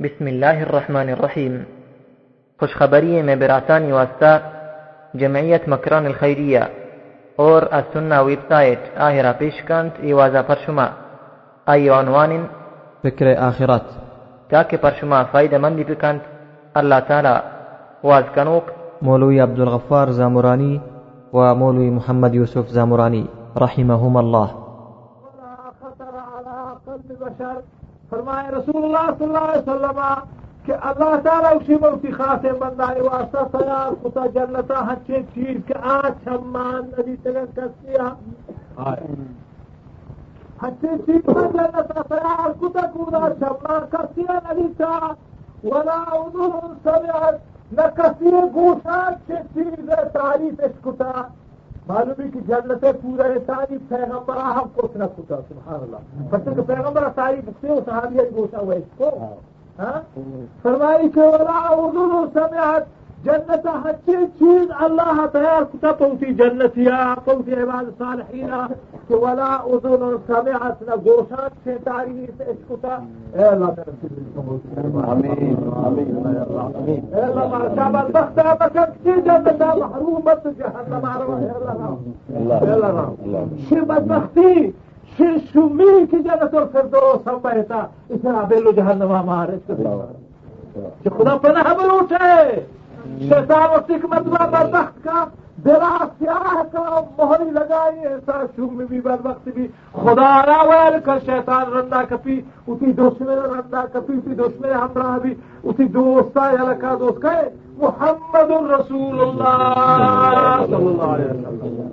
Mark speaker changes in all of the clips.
Speaker 1: بسم الله الرحمن الرحیم خوشخبری میں براسانی واسطہ جمعیت مکران الخیریہ اور از سنہ ویب سائٹ آهرا پیش کند ایوازا پر شما ای عنوان
Speaker 2: فکر آخرت
Speaker 1: تاکہ پر شما فائدہ مندی بکند اللہ تعالی واز کنوک
Speaker 2: مولوی عبدالغفار زامرانی و مولوی محمد یوسف زامرانی رحمهم الله
Speaker 3: ولا خطر على قلب بشر فرمائے رسول اللہ صلی اللہ علیہ وسلم کہ اللہ تعالیٰ اسی موتی خاص بندہ واسطہ تیار کتا جنتا ہچے چیز کہ آج چھمان نبی تگن کسیا ہچے چیز کا جنتا تیار کتا کودا چھمان کسیا نبی تا۔ ولا اذن سمعت نہ کسی گوشا چھ چیز تعریف اس کتا معلوم ہے کہ جنت پورا تعریف پیغمبر ہم کو نہ کتا سبحان اللہ۔ پتہ کہ پیغمبر تعریف سے وہ صحابی گوشا ہوا اس کو۔ ہاں؟ فرمائی کہ ولا اذن سمعت جنت ہچی چیز اللہ تیار کتا پوتی جنت یا پوتی عباد صالحین کہ ولا اذن سمعت نہ گوشات سے تعریف اس کتا۔ اے اللہ
Speaker 4: آمین آمین
Speaker 3: اے اللہ مارشا بدبخت بکر کی جنت محرومت جہنم آروا اے اللہ اے اللہ شی بدبختی شی شمی کی جنت الفردوس ہم بہتا۔ اسے بیلو جہنم ہمارے کہ خدا پناہ بلوٹے شیطان اور حکمت و بدبخت کا دلا سیاہ کا مہری لگائی، ایسا شوم بھی، بدبخت بھی۔ خدا را ویل کر شیطان رندا کپی، اسی دشمن رندا کپی، اسی دشمن ہمراہ بھی، اسی دوستا یا لکا دوست کہے محمد الرسول اللہ۔ صلی اللہ علیہ وسلم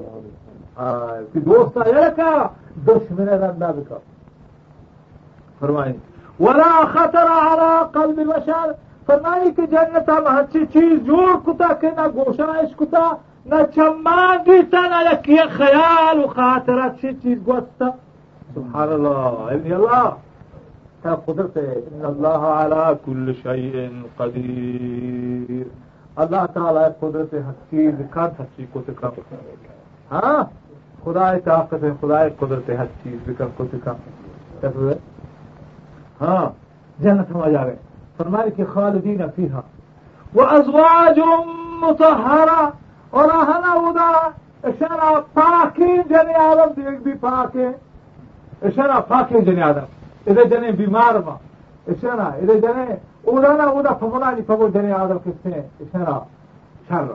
Speaker 3: اسی دوستا یا لکا دشمن رندا بھی۔ کر فرمائیں، ولا خطر على قلب بشر فرمائی کہ جنت ہم اچھی چیز جوڑ کتا کہ نہ گوشائش کتا، نہ چمان گیتا نہ یکی خیال و خاطر اچھی چیز گوستا۔ سبحان اللہ ابن اللہ۔ کیا قدرت ہے۔ ان اللہ علی کل شیء قدیر۔ اللہ تعالی قدرت حقیق کر حقی کو تکا ہاں؟ خدا طاقت ہے خدا قدرت ہر چیز بکر کو تکا ہاں؟ جنت ہم آ جا گئے فرمائے کہ خالدین فیہا۔ وازواج مطہرہ اور اہلا ادا اشارہ پاکی جن آدم دیکھ بھی پاک ہے اشارہ پاکی جن آدم۔ ادھر جنے بیمار ما اشارہ ادھر جنے اودا نا اودا فمنا نہیں فمو جنے آدم کس نے؟ اشارہ شر۔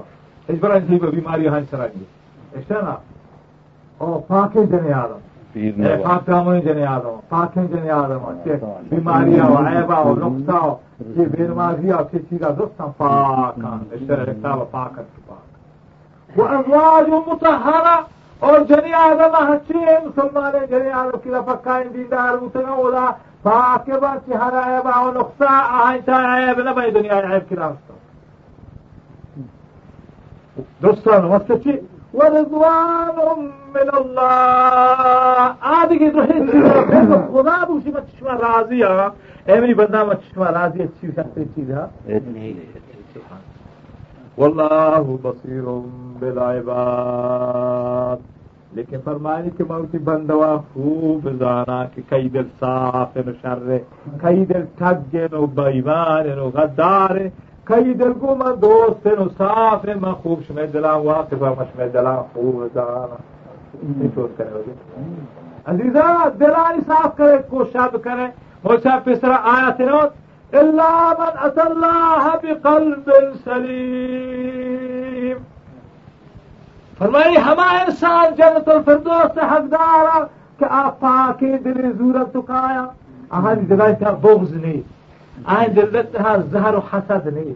Speaker 3: اس برا انسی کو بیماری ہاں سرائیں گے اشارہ اور پاکی جن آدم۔ پاک دامن جنے آدم۔ پاکیں جنے آدم۔ بیماریاں و عیبا و نقصہ و یہ بیماریاں و کسی چیزا درستان پاکان اشتر پاک و متحرہ اور جنی آدم ہچی ہے مسلمان جنی آدم کی لفق لفقائن دیندار متنا اولا پاک کے بعد چہر عیبا و نقصہ آئیتا عیب نبائی دنیا عیب کی راستہ؟ دوستان وقت چی؟ ورضوان من اللہ آدھی کی تو خدا بوشی، میں راضی ہے اے میری بندہ میں چشمہ راضی اچھی سکتی چیز ہے؟ واللہ بصیر بالعباد۔ لیکن فرمائے کہ موتی بندوا خوب زانا کہ کئی دل صاف نو شر کئی دل ٹھگ نو بیمان نو غدار کئی دل کو من دوست نو صاف میں خوب شمع دلان واقف میں شمع دلان خوب زانا۔ عزیزہ دلانی صاف کرے کوشش کرے۔ موسیٰ پسرا آیا تنوت اللہ من ات اللہ بقلب سلیم۔ فرمائی، ہما انسان جنت الفردوس سے حقدار کہ آپ پاکی دلی زورت تکایا۔ آہن دلائی تھا بغض نہیں۔ آہن دل تھا زہر و حسد نہیں۔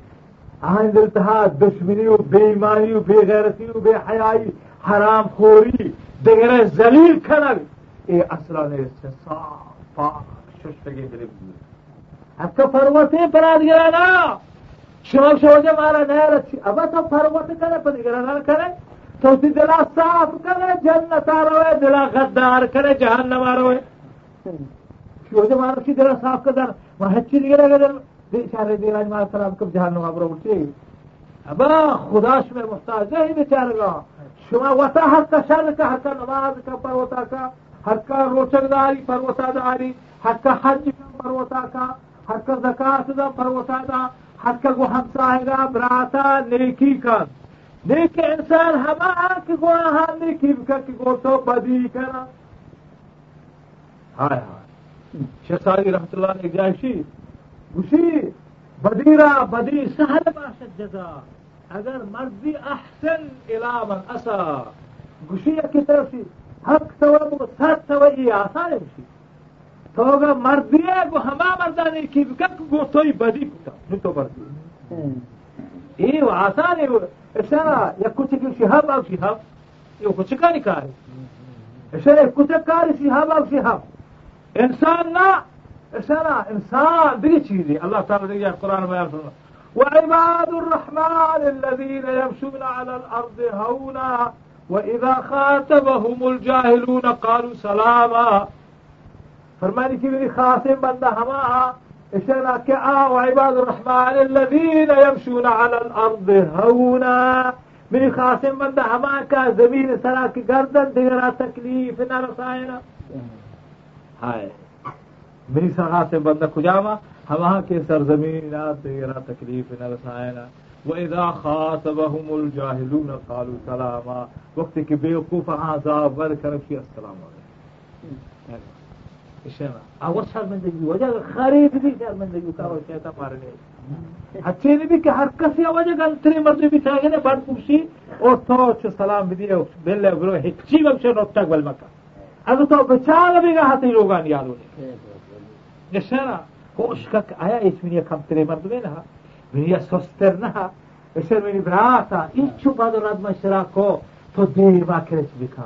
Speaker 3: آہن دل تھا دشمنی و بے ایمانی و بے غیرتی و بے حیائی، حرام خوری، دیگر زلیل کنگ اے اصلا نے سے صاف پاک۔ ششتگی دلی بزرگ اب تو پروتے پراد نا شوق شوق مارا نیا رچی اب تو پروت کرے پر گرا نہ کرے۔ تو تی دلا صاف کرے، جنت روے دلا غدار کرے، جہنم روے شوق مارا کی دلا صاف کر وہ ہچی گرا گدر بیچارے دیراج مار خراب کب جہنم ابرو اٹھے۔ اب خداش میں محتاج ہے بیچارے گا۔ شما وتا ہر کا شر کا، ہر کا نماز کا پروتا کا، ہر کا روچک داری پروتا داری۔ ہر کا حج کا پروتا کا ہر کا زکات دا پروتا دا ہر کا گو ہمسائے گا براتا نیکی کن نیک انسان ہما کہ گو ہاں نیکی بکن کہ گو تو بدی کنا ہائے ہائے۔ شیخ رحمت اللہ نے جائشی گوشی بدیرا بدی سہل باشد جزا۔ اگر مرضی احسن الى من اسا۔ گوشی کی طرف سی حق سوا سات سوا یہ آسان ہے۔ تو مردیه گو هما مردانه کی بکن گو توی بدی بکن نو تو مردیه أيوه یا السنة يكتب شیحاب أو شیحاب ایو شهاب يكتب کاری كاري السنة يكتب کاری شیحاب أو شیحاب انسان نا السنة انسان دیگه چیزی. اللہ تعالی دیگه يقول القران ما سنو وعباد الرحمن الذين يمشون على الأرض هونا واذا خاتبهم الجاهلون قالوا سلاما. فرمانی کی میری خاص بندہ ہما اشنا کہ آو عباد الرحمن الذين يمشون على الارض هونا میری خاص بندہ ہما کا زمین سرا کی گردن دیگرا تکلیف نہ رسائنا ہائے، میری خاص بندہ کجاما ہما کے سرزمین دیگرا تکلیف نہ رسائنا وإذا خاطبهم الجاهلون قالوا سلاما۔ وقت کہ بیوقوف عذاب ور کرب کی السلام علیکم۔ awar sharmandegi wajaga khariibidii sharmandegi karoseeta marine hatiin idinka harkasi wajagan tiri mardu bitaagene badbugsi oo toocho salaamidii belagro hecibamshe nottag walmaka adu to becaalabiga hata ilogan yaadune geshana koshkak aya isminiya kamtire mardumenaha miniya sosternaha esher mini brata ichu bado radmashrako to dima keresbika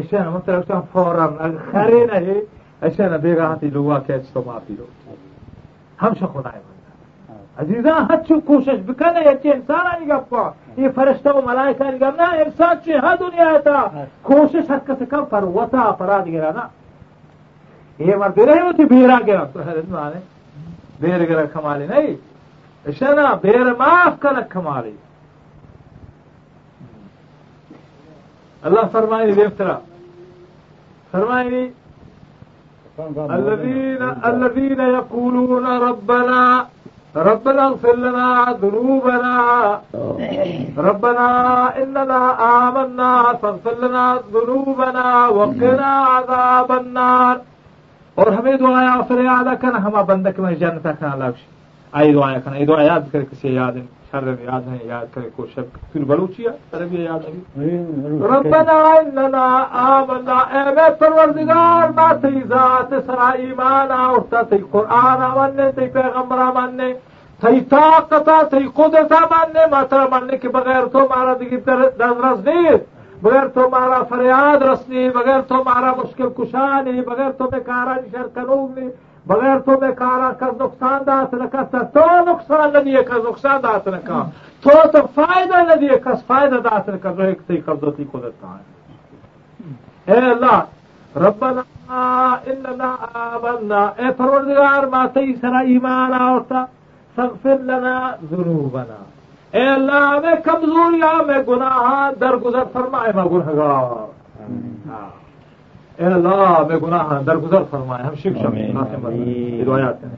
Speaker 3: eshana matalaksan foram kharinahe ایسا نبی راحتی لوا catch تو معافی رو ہمشہ خدا ہے عزیزاں ہر چو کوشش بکنے یہ چی انسان آه. آئی إيه گا پا یہ فرشتہ و ملائکہ آئی گا نا انسان چی ہاں دنیا تا کوشش آه. ہر کسی کم پر وطا پرا دیگرا نا یہ إيه مرد رہے ہوتی بیرا گرا سہر ازمانے بیر گرا کمالی نہیں اشنا بیر معاف کلک کمالی اللہ فرمائے بے افترا فرمائے الذين الذين يقولون ربنا ربنا اغفر لنا ذنوبنا. ربنا إننا آمنا. فاغفر لنا ذنوبنا وقنا عذاب النار. اور ہمیں دعایا فریاد کرنا ہما بندک میں جنت کنا لگش آئی دعایا کرنا یہ دعا یاد کر کسی یاد ہے شر یاد ہے یاد کرے کو شب پھر بلوچیا عربی یاد ہے۔ ربنا اننا آمنا اے میں پروردگار ما تی ذات سرا ایمان آورتا قرآن آمنے پیغمبر آمنے قدرتا ماننے ماترا ماننے کے بغیر تو مارا دیگی دزرس نیست بغیر تو مارا فریاد رسنی بغیر تو مارا مشکل کشانی بغیر تو میں کارا شر کنوگنی بغیر تو میں کارا کا نقصان دات رکھا تو نقصان نہ دیے کا نقصان دات رکھا تو تو فائدہ نہ دیے کس فائدہ دات رکھا جو ایک تی قبضتی کو دیتا ہے اے اللہ ربنا اننا آمنا۔ اے پروردگار ما تی سرا ایمان آورتا۔ سغفر لنا ذنوبنا۔ اے اللہ میں کمزوریاں میں گناہ در گزر فرمائے میں گنہگار اے اللہ میں گناہ در گزر فرمائے ہم شک روایات ہیں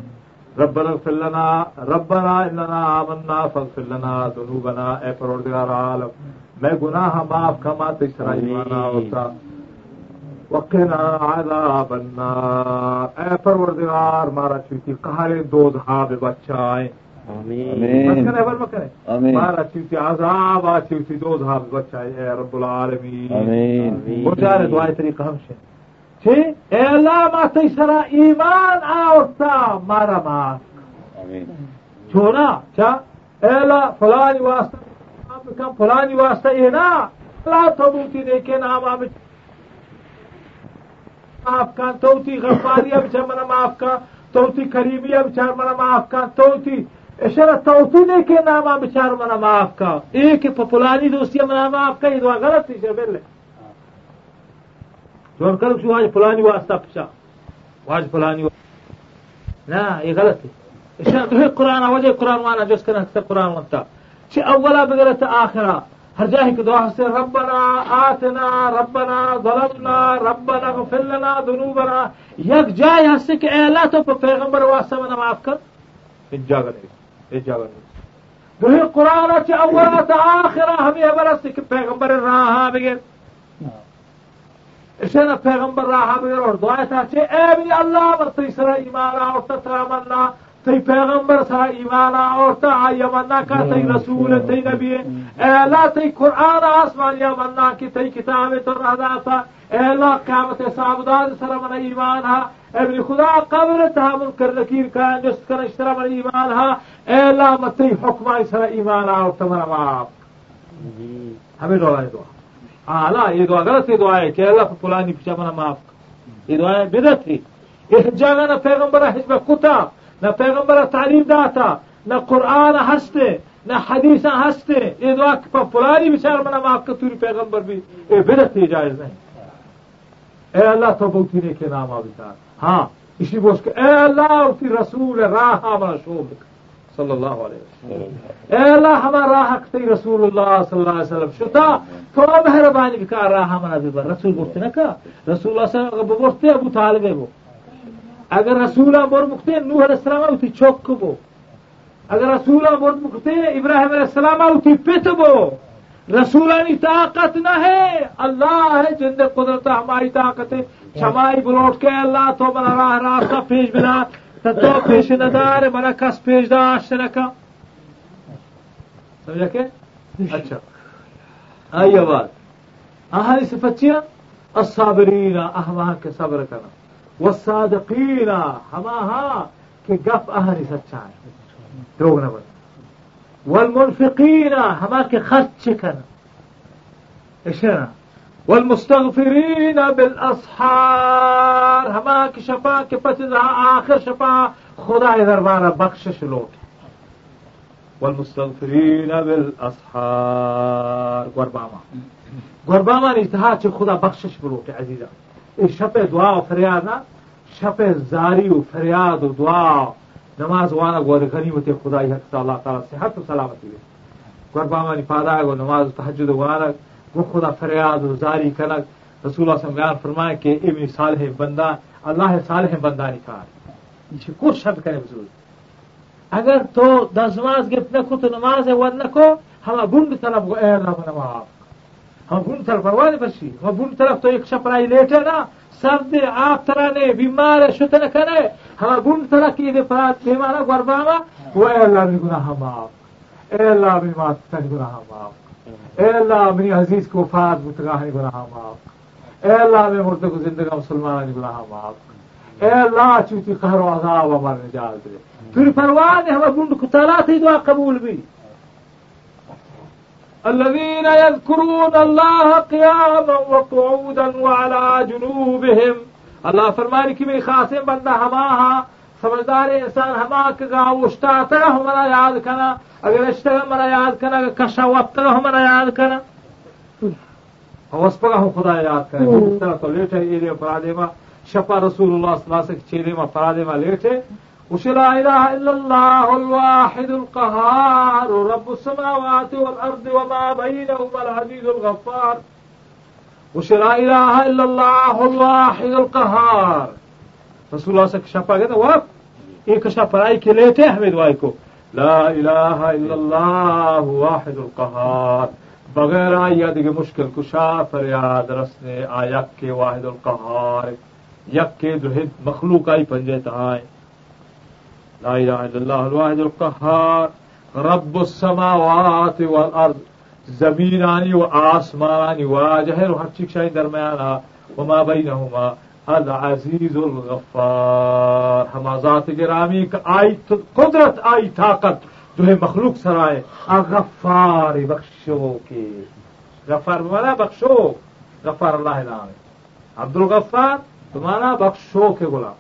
Speaker 3: ربنا اغفر لنا ربنا اننا آمنا فاغفر لنا ذنوبنا اے پروردگار عالم میں گناہ معاف کما تشرا ایمانا ہوتا۔ وقنا عذاب النار۔ اے پروردگار مارا چوتی کہارے دو دھا بے بچہ آئے مارا چوتی عذاب آ چوتی دو دھا بے بچہ آئے اے رب العالمین۔ وہ چارے دعائے طریقہ ہم سے۔ ما تیسرا ایمان آورتا مارا ماس چھوڑا کیا اے اللہ فلانی واسطہ فلانی واسطہ یہ نا۔ اللہ تو بوتی دیکھے نام آمد معاف کا توتی غفاریا بچار منا معاف کا توتی کریمیا بچار منا معاف کا توتی اشارہ توتی دیکھے نام بچار منا معاف کا ایک پپلانی دوستی منا معاف کا یہ دعا غلط تھی شر جو کر شو آج فلانی واسطہ پشا واج فلانی نا یہ غلط ہے تو قرآن وجہ قرآن وانا جس کرنا قرآن وانتا چھ اولا بغیرت آخرہ ہر جائے کہ دعا سے ربنا آتنا ربنا ظلمنا ربنا غفر لنا ذنوبنا. یک جائے ہستے کہ اللہ تو پیغمبر واسطہ منا معاف کر. ان جاگا نہیں ان جاگا نہیں دوہی قرآن اچھا اولا تا آخرا ہمیں برستے کہ پیغمبر راہا بگیر نا پیغمبر راہا بگیر اور دعائے تھا چھے اے بھی اللہ مرتی سر ایمانا اور تترا مننا تی پیغمبر سا ایمانا اور تا آیا مننا کا تی رسول تی نبی اے اللہ تی قرآن آسمان یا مننا کی تی کتاب تو رہا تھا اے اللہ قیامت سابداد سر من ایمان ہا ابن خدا قبر تھا منکر نکیر کا جس کر اشترا من ایمان ہا اے اللہ متی حکم سر ایمان اور تمہارا معاف ہمیں دعا دعا۔ اعلیٰ یہ دعا غلط یہ دعا ہے کہ اللہ فلانی پیچھا منا معاف یہ دعا ہے بدت تھی اس جگہ نہ پیغمبر حزب کتا نہ پیغمبر تعلیم داتا نہ قرآن ہنستے نہ حدیث ہنستے یہ دعا پلانی بچار منا معاف کر توری پیغمبر بھی یہ بدت تھی جائز نہیں اے اللہ تو بہت ہی کے نام آبار ہاں اسی بوس کے اے اللہ کی رسول راہ ہمارا شوب صلی اللہ علیہ وسلم. اے اللہ ہمارا راہ تی رسول اللہ صلی اللہ علیہ وسلم شتا. تو مہربانی کا راہ ہمارا بھی رسول بولتے نا کا رسول اللہ صلی اللہ علیہ وسلم بولتے ابو طالب وہ اگر رسول مر مکتے نوح علیہ السلام اوتی چوک بو. اگر رسول مر مکتے ابراہیم علیہ السلام اوتی پت بو. رسولانی طاقت نہ ہے. اللہ ہے جن قدرت ہماری طاقت ہے. شمائی بلوٹ کے اللہ تو منا راہ راستہ پیش بنا. تو پیش ندار منا کس پیش داشت نکا سمجھا کہ اچھا آئیے بات آہاں صفت چیا الصابرین اہواں کے صبر کرنا والصادقین ہما ہاں کہ گپ اہنی سچا ہے دروگ نہ بن والمنفقین ہما کے خرچ کرنا اشنا والمستغفرین بالأسحار. ہما کی شفا آخر شفا. خدا دربارہ بخشش لوٹ والمستغفرین بالأسحار. گرباما. گرباما نہیں تھا خدا بخشش بلوٹ عزیزہ شپ دعا و فریاد نا شپ زاری و فریاد و دعا. نماز وأنا گور غنیمت خدا حق تعالیٰ صحت و سلامتی گو نماز وأنا. گو خدا فریاد و زاری کنک رسول اللہ صلی اللہ فرمائے کہ ابن صالح بندہ، اللہ صالح بندہ نکال یہ کچھ شب کرے بزرگ۔ اگر تو دزماز گفت نکو تو نماز ون نکو ہم بند طلب گو اے اللہ نماز ہم بن طرف پروانے بچی ہم بن طرف تو ایک شپرائی لیٹے نا سرد آپ طرح نے بیمار شتن کرے۔ ہم بن طرح کی دے پرات بیمارا گرباما وہ اے اللہ بھی گناہ معاف اے اللہ بھی مات گناہ معاف اے اللہ، اپنی عزیز کو فات متگاہ گناہ معاف۔ اے اللہ، میں مرد کو زندگی مسلمان گناہ معاف۔ اے اللہ چوتی قہر و عذاب ہمارے نجات دے۔ پھر پروانے ہم بن کو تلا تھی دعا قبول بھی۔ الذين يذكرون الله قياما وقعودا وعلى جنوبهم اللہ فرمائے کہ میری خاص بندہ ہما ہاں سمجھدار انسان ہما کا اشتا تر ہمارا یاد کرنا اگر اشتا ہمارا یاد کرنا اگر کشا وقت ہمارا یاد کرنا وسپگا ہوں خدا یاد کریں۔ تو لیٹ ہے یہ پرادے میں شپا رسول اللہ صلی اللہ علیہ وسلم چیرے میں پرادے میں لیٹ ہے وش لا إله إلا الله الواحد القهار رب السماوات والأرض وما بينهما العزيز الغفار۔ وش لا إله إلا الله الواحد القهار رسول الله سے شپا گیا تھا، وہ ایک شپرائی کے لیتے ہمیں دعائی کو۔ لا الہ الا اللہ واحد القہار۔ بغیر آئی دیگه مشکل کشا فریاد رسنے آیک کے واحد القہار۔ یک کے درہد مخلوق آئی پنجے تہائیں لا الہ الا اللہ الواحد القہار۔ رب السماوات والارض۔ زمینانی و آسمانی واجہ۔ و ہر چیک شاہی درمیانا وما بینہما۔ العزیز الغفار. ہما ذات گرامی کا آئی قدرت آئی طاقت جو ہے مخلوق سرائے غفار بخشو کے. غفار بمانا بخشو. غفار اللہ نام عبد الغفار بمانا بخشو کے غلام.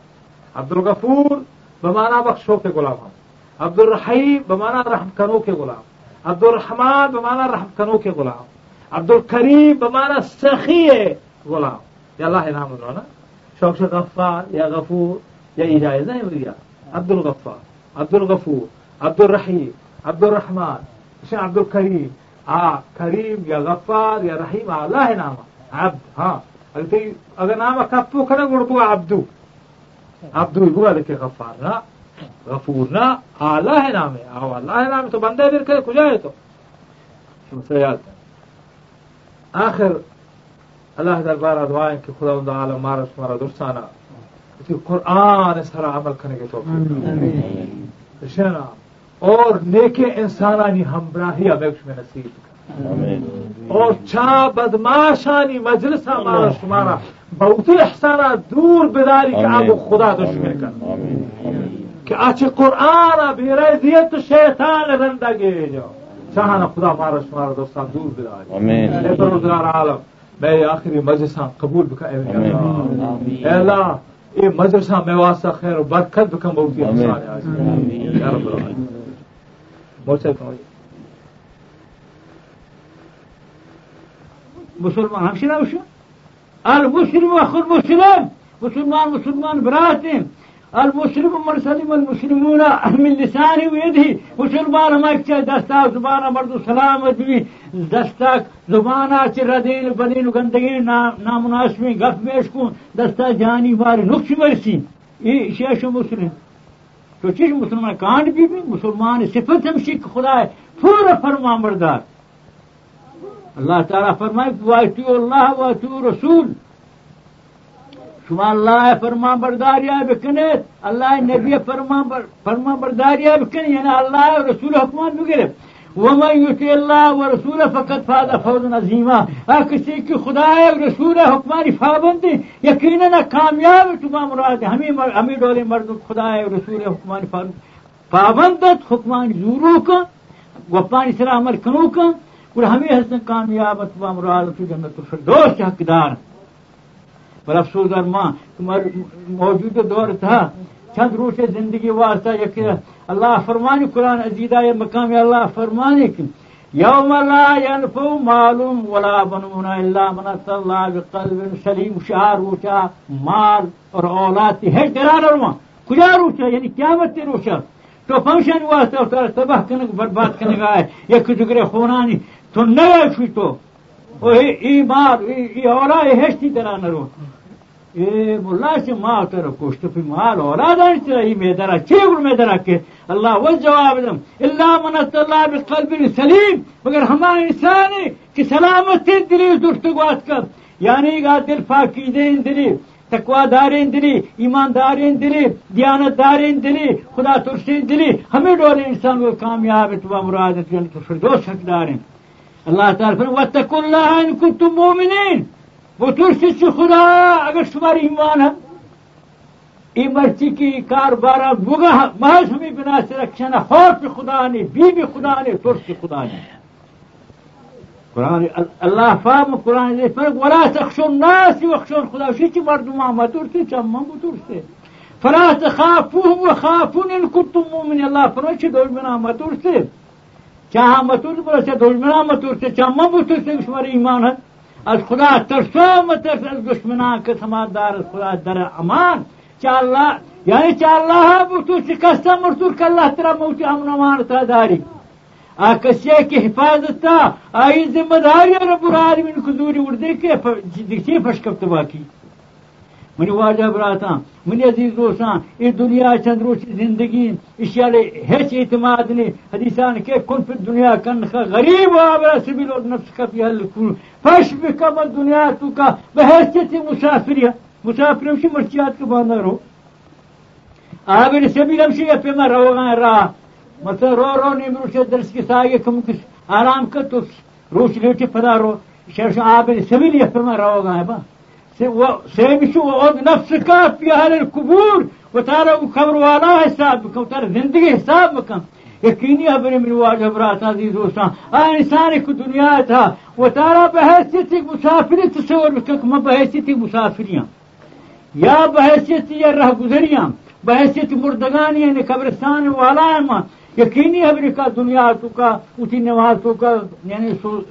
Speaker 3: عبد الغفور بمانا بخشو کے غلام ہم. عبد الرحیم بمانا رحم کنو کے غلام. عبد الرحمان بمانا رحم کنو کے غلام. عبد الکریم بمانا سخی غلام. یا اللہ نام نا. شوكش غفار يا غفور يا إلهي زي ويا عبد الغفار عبد الغفور عبد الرحيم عبد الرحمن شو عبد الكريم. آه كريم يا غفار يا رحيم آه الله نعم عبد ها. أقول اذا نعم كفو كنا نقول قربوا عبدو. عبدو يقول لك غفار نا غفور نا آه لا هي آه الله نعم نامة. تو بندى بيركه كجاي تو شو مسيال آخر اللہ دربار دعائیں کہ خدا اندہ عالم مارا شمارا درسانا قرآن سارا عمل کرنے کے تو شنا اور نیکے انسانانی ہمراہی ابیکش میں نصیب اور چا بدماشانی مجلس ہمارا شمارا بہت احسانہ دور بداری کہ آپ خدا دشمن کر۔ کہ اچھے قرآن بیرے دیے تو شیطان رندہ گے جو چاہنا خدا مارا شمارا دوستان دور بداری اے پروردگار عالم۔ میں آخری مجلسان قبول بکا اے اللہ۔ اے مدرسہ میں واسطہ خیر و برکت موسیقی کہو
Speaker 5: مسلمان همشنا وشو المسلم اخو المسلم مسلمان مسلمان براتهم المسلم من سلم المسلمون من لسانه ويده مسلمان ما يكتشف دستا زبانا مردو سلامت بھی دستا زبانا چی ردین بدین گندگی نامناسبی، گف میشکون دستا جانی ماری نقش مرسی یہ شیش مسلم۔ تو چیز مسلمان کانڈ بھی بھی؟ مسلمان صفت ہمشی خدا ہے پورا فرما مردار۔ اللہ تعالیٰ فرمائے واتو اللہ واتو رسول۔ شما اللہ فرما برداریا بکنید، اللہ نبی فرما فرما برداریا بکن یعنی اللہ رسول حکمان بگرے ومن یتی اللہ و رسول فقط فاز فوز عظیما۔ کسی کی خدا ہے رسول حکمانی پابند یقینا کامیاب تمام مراد ہمیں ہمیں ڈولے مرد خدا ہے رسول حکمانی پابند حکمان زورو کا وپانی سرا عمل کنو کا اور ہمیں حسن کامیاب تمام مراد جنت الفردوس حقدار پر افسوس در ماں موجود دور تھا چند روش زندگی واسطہ یک اللہ فرمانی قرآن عزیزہ یہ مقام اللہ فرمانی کی یوم لا ينفع معلوم ولا بنون الا من اتى بقلب سلیم شہر روچا مال اور اولاد ہے ڈران اور وہاں کجا روچا یعنی قیامت تی روچا تو فنکشن واسطہ تباہ کنگ، برباد کنگ آئے. یک جگرے خونانی تو نیا شوی تو. ای مال ای اولاد ہشتی دران رو اے ملا سے ماں تر کوشت پہ مال اولاد انت ای می درا چه میدرا چیگر میدرا کے اللہ وہ جواب دم۔ اللہ من اللہ بقلب سلیم۔ مگر ہمارا انسان ہے کہ سلامت دلی درستگوات کا یعنی گا دل فاقیدین دلی تقوا دارین دلی ایماندارین دلی دیانت دارین دلی خدا ترسین دلی ہمیں ڈولے انسان کو کامیاب تو مراد فردوس حق دارین اللہ تعالیٰ فرمائے وَاتَّقُوا اللَّهَ إِن كُنتُم مُؤْمِنِينَ۔ وہ ترسی خدا، اگر تمہاری ایمان ہے، ای مرچی کی کار بارہ بگا محض ہمیں بنا سے رکھنا خوف خدا نے بی بی خدا نے ترس خدا نے۔ قرآن اللہ فام قرآن نے فرق ولا تخشون الناس وخشون خدا شی مردم ما ترسی چمم ترسی۔ فلا تخافوهم وخافون ان كنتم مؤمنين۔ الله فرمائے چھ دول بنا مترسی چاہا Kehametun burası düşmanametur ki çamma bu tüksün şuvar imanı. از خدا ترسو مترس از دشمنان که تما دار از خدا در امان. چه الله یعنی چه الله بوتو چه کستا مرتور که الله ترا موتی امن امان تا داری؟ کسی که حفاظت تا آئی زمداری رب العالمین کدوری ورده که دیکتی پشکفت باکی باقی منی واجہ براتا منی عزیز دوستان ای دنیا چند روچ زندگی اشیال ہیچ اعتماد نے، حدیثان کے کن پھر دنیا کن خا غریب آبرا سبیل اور نفس کا پی حل کن، فش بکم دنیا تو کا بحیثیت مسافری مسافر ہمشی مرچیات کے باندھا رو۔ آبر سبیل ہمشی یا پیما رو گا رہا مثلا رو رو نیم روچ درس کے ساگے کم کس آرام کر تو روچ لیٹی پدا رو۔ شرش آبر سبیل یا پیما رو گا با۔ سيمشوا وعود نفسك في أهل القبور وترى قبر والا حساب بكم ترى زندگی حساب بكم یقینی ابر من واجہ برات عزیز دوستان انسان کو دنیا تھا وہ تارا بحیثیت تصور بکک میں بحیثیت ایک مسافریاں یا بحیثیت یا رہ گزریاں بحیثیت مردگانی یعنی قبرستان والا ہے یقینی ابر کا دنیا تو کا اسی نماز تو کا یعنی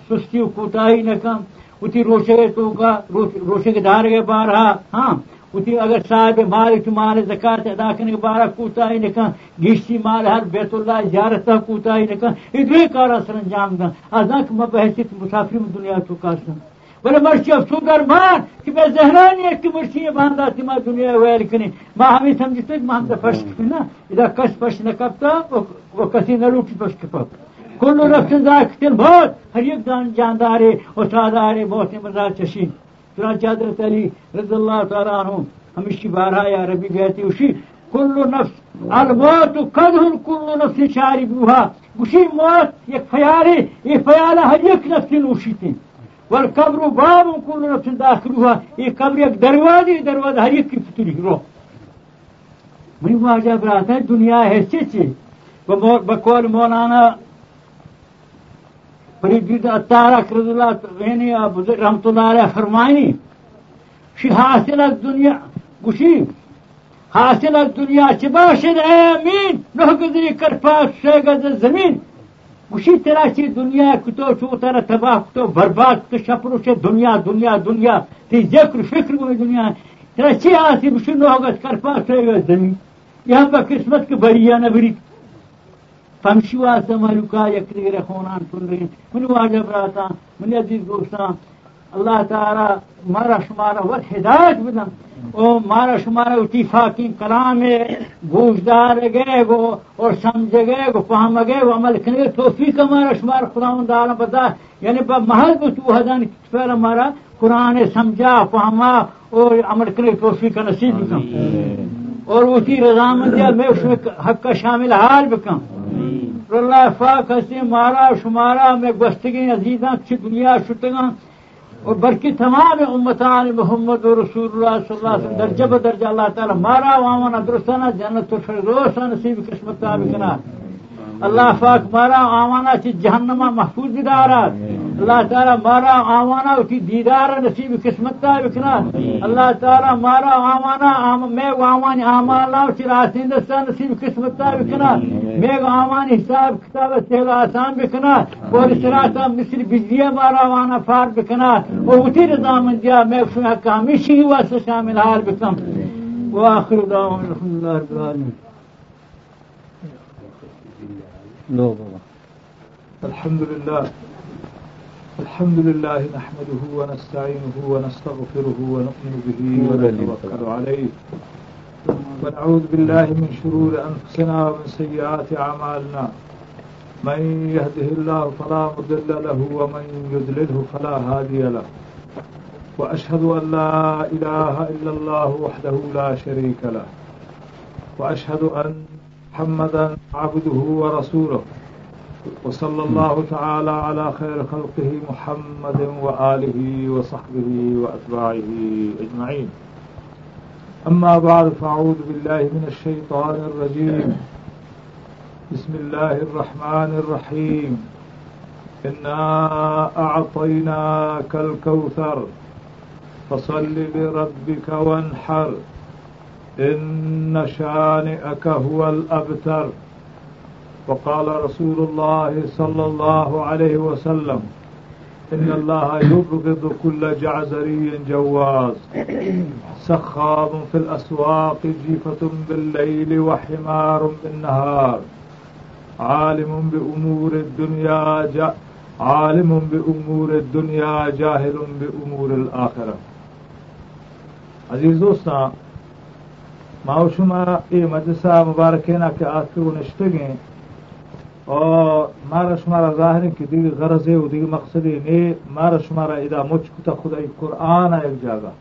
Speaker 5: سستی کوتاہی نہ کم اتی روشے تو کا روشے کے دار کے بارہا ہاں اتی اگر صاحب مال چھ مال زکات ادا کرنے بارہ کوتاہی نکان گیشتی مال ہر بیت اللہ زیارت کوتاہی نکان ادوی کارا سر انجام دن از مبحثیت مسافر دنیا تو کارسن بلے مرچی افسو درمان کہ میں زہرانی ہے کہ مرچی یہ باندھا تھی ماں دنیا ویل کنی ماں ہمیں سمجھتے کہ ماں ہم پش نا۔ اذا کس پش نکبتا وہ کسی نہ لوٹی پش کل رفت ذاکتن بہت ہر ایک دان جاندارے اتادارے بہت مزاج چشین. چنانچہ حضرت علی رضی اللہ تعالیٰ عنہ ہمیشہ بارہ یا ربی گئے اسی کل نفس الموت قدر کل نفس شاری بوہا. گوشی موت یک فیاری یہ فیالہ ہر ایک نفس نوشی تھی والقبر باب كل نفس داخلها یہ قبر ایک دروازے، دروازہ ہر ایک کی فتری رو. من واجہ برات ہے دنیا ہے چچے. بقول مولانا فرید التارک رضی اللہ یعنی رحمت اللہ علیہ فرمائنی، شی حاصل الدنیا گوشی، حاصل الدنیا چه باشد، اے امین نه گذری کرپاس سه گز زمین۔ گوشی ترا چی دنیا کتو چو ترا تباہ کتو برباد کتو شپرو چه دنیا دنیا دنیا، تی ذکر فکر گوی دنیا۔ ترا چی حاصل بشی نه گز کرپاس سه گز زمین۔ یہاں با قسمت کے بریہ نہ یک دیگر خونان کن رہی من واجب راتا من عزیز دوستان اللہ تعالی مارا شمارا وقت ہدایت بدن. او مارا شمارا اتفاقی کلام گوشدار گئے گو اور سمجھ گئے گو فہم گئے گو عمل کرنے توفیق ہمارا شمار خدا دارا بتا. یعنی محل تو حدان پہلے ہمارا قرآن سمجھا فہما اور عمل کرنے توفیق کا نصیب بکم. اور اسی رضامندیہ میں اس میں حق کا شامل حال بکم. اللہ فاق ہسی مارا شمارا میں گستگی عزیزاں چھ شتگاں اور برکی تمام امتان محمد رسول اللہ صلی اللہ علیہ وسلم درجہ بدرجہ اللہ تعالی مارا وامنا درستانہ جنت الفردوس نصیب قسمت تابقنا اللہ پاک مارا آوانا چی جہنما محفوظ دارات اللہ تعالی مارا آوانا اسی دیدار نصیب قسمت تا بکنا. اللہ تعالی مارا آوانا میں آوان آمانا چی راسین دستا نصیب قسمت تا بکنا. میں آوان حساب کتاب سہل آسان بکنا. اور سراتا مصر بجلیہ مارا آوانا فار بکنا. اور اسی نظام دیا میں میں ہمیشہ ہوا سے شامل حال بکم. وآخر دعوان الحمد لله رب العالمين
Speaker 2: بابا
Speaker 3: الحمد لله. الحمد لله نحمده ونستعينه ونستغفره ونؤمن به ونتوكل عليه. ونعوذ بالله من شرور أنفسنا ومن سيئات أعمالنا. من يهده الله فلا مضل له ومن يضلله فلا هادي له. وأشهد أن لا إله إلا الله وحده لا شريك له. وأشهد أن محمدا عبده ورسوله. وصلى الله تعالى على خير خلقه محمد وآله وصحبه وأتباعه أجمعين. أما بعد فأعوذ بالله من الشيطان الرجيم. بسم الله الرحمن الرحيم. إنا أعطيناك الكوثر فصل لربك وانحر. إن شانئك هو الأبتر. وقال رسول الله صلى الله عليه وسلم إن الله يبغض كل جعزري جواز. سخاب في الأسواق جيفة بالليل وحمار بالنهار. عالم بأمور الدنيا جا عالم بأمور الدنيا جاهل بأمور الآخرة. عزیز دوستان ما شما ای مدرسہ مبارکینا کے آخر نشتگیں اور مارا شمارا ظاہر کہ دیگر غرض ہے دیگر مقصد نے مارا شمارا ادا مجھ کتا خدا قرآن ایک جاگا.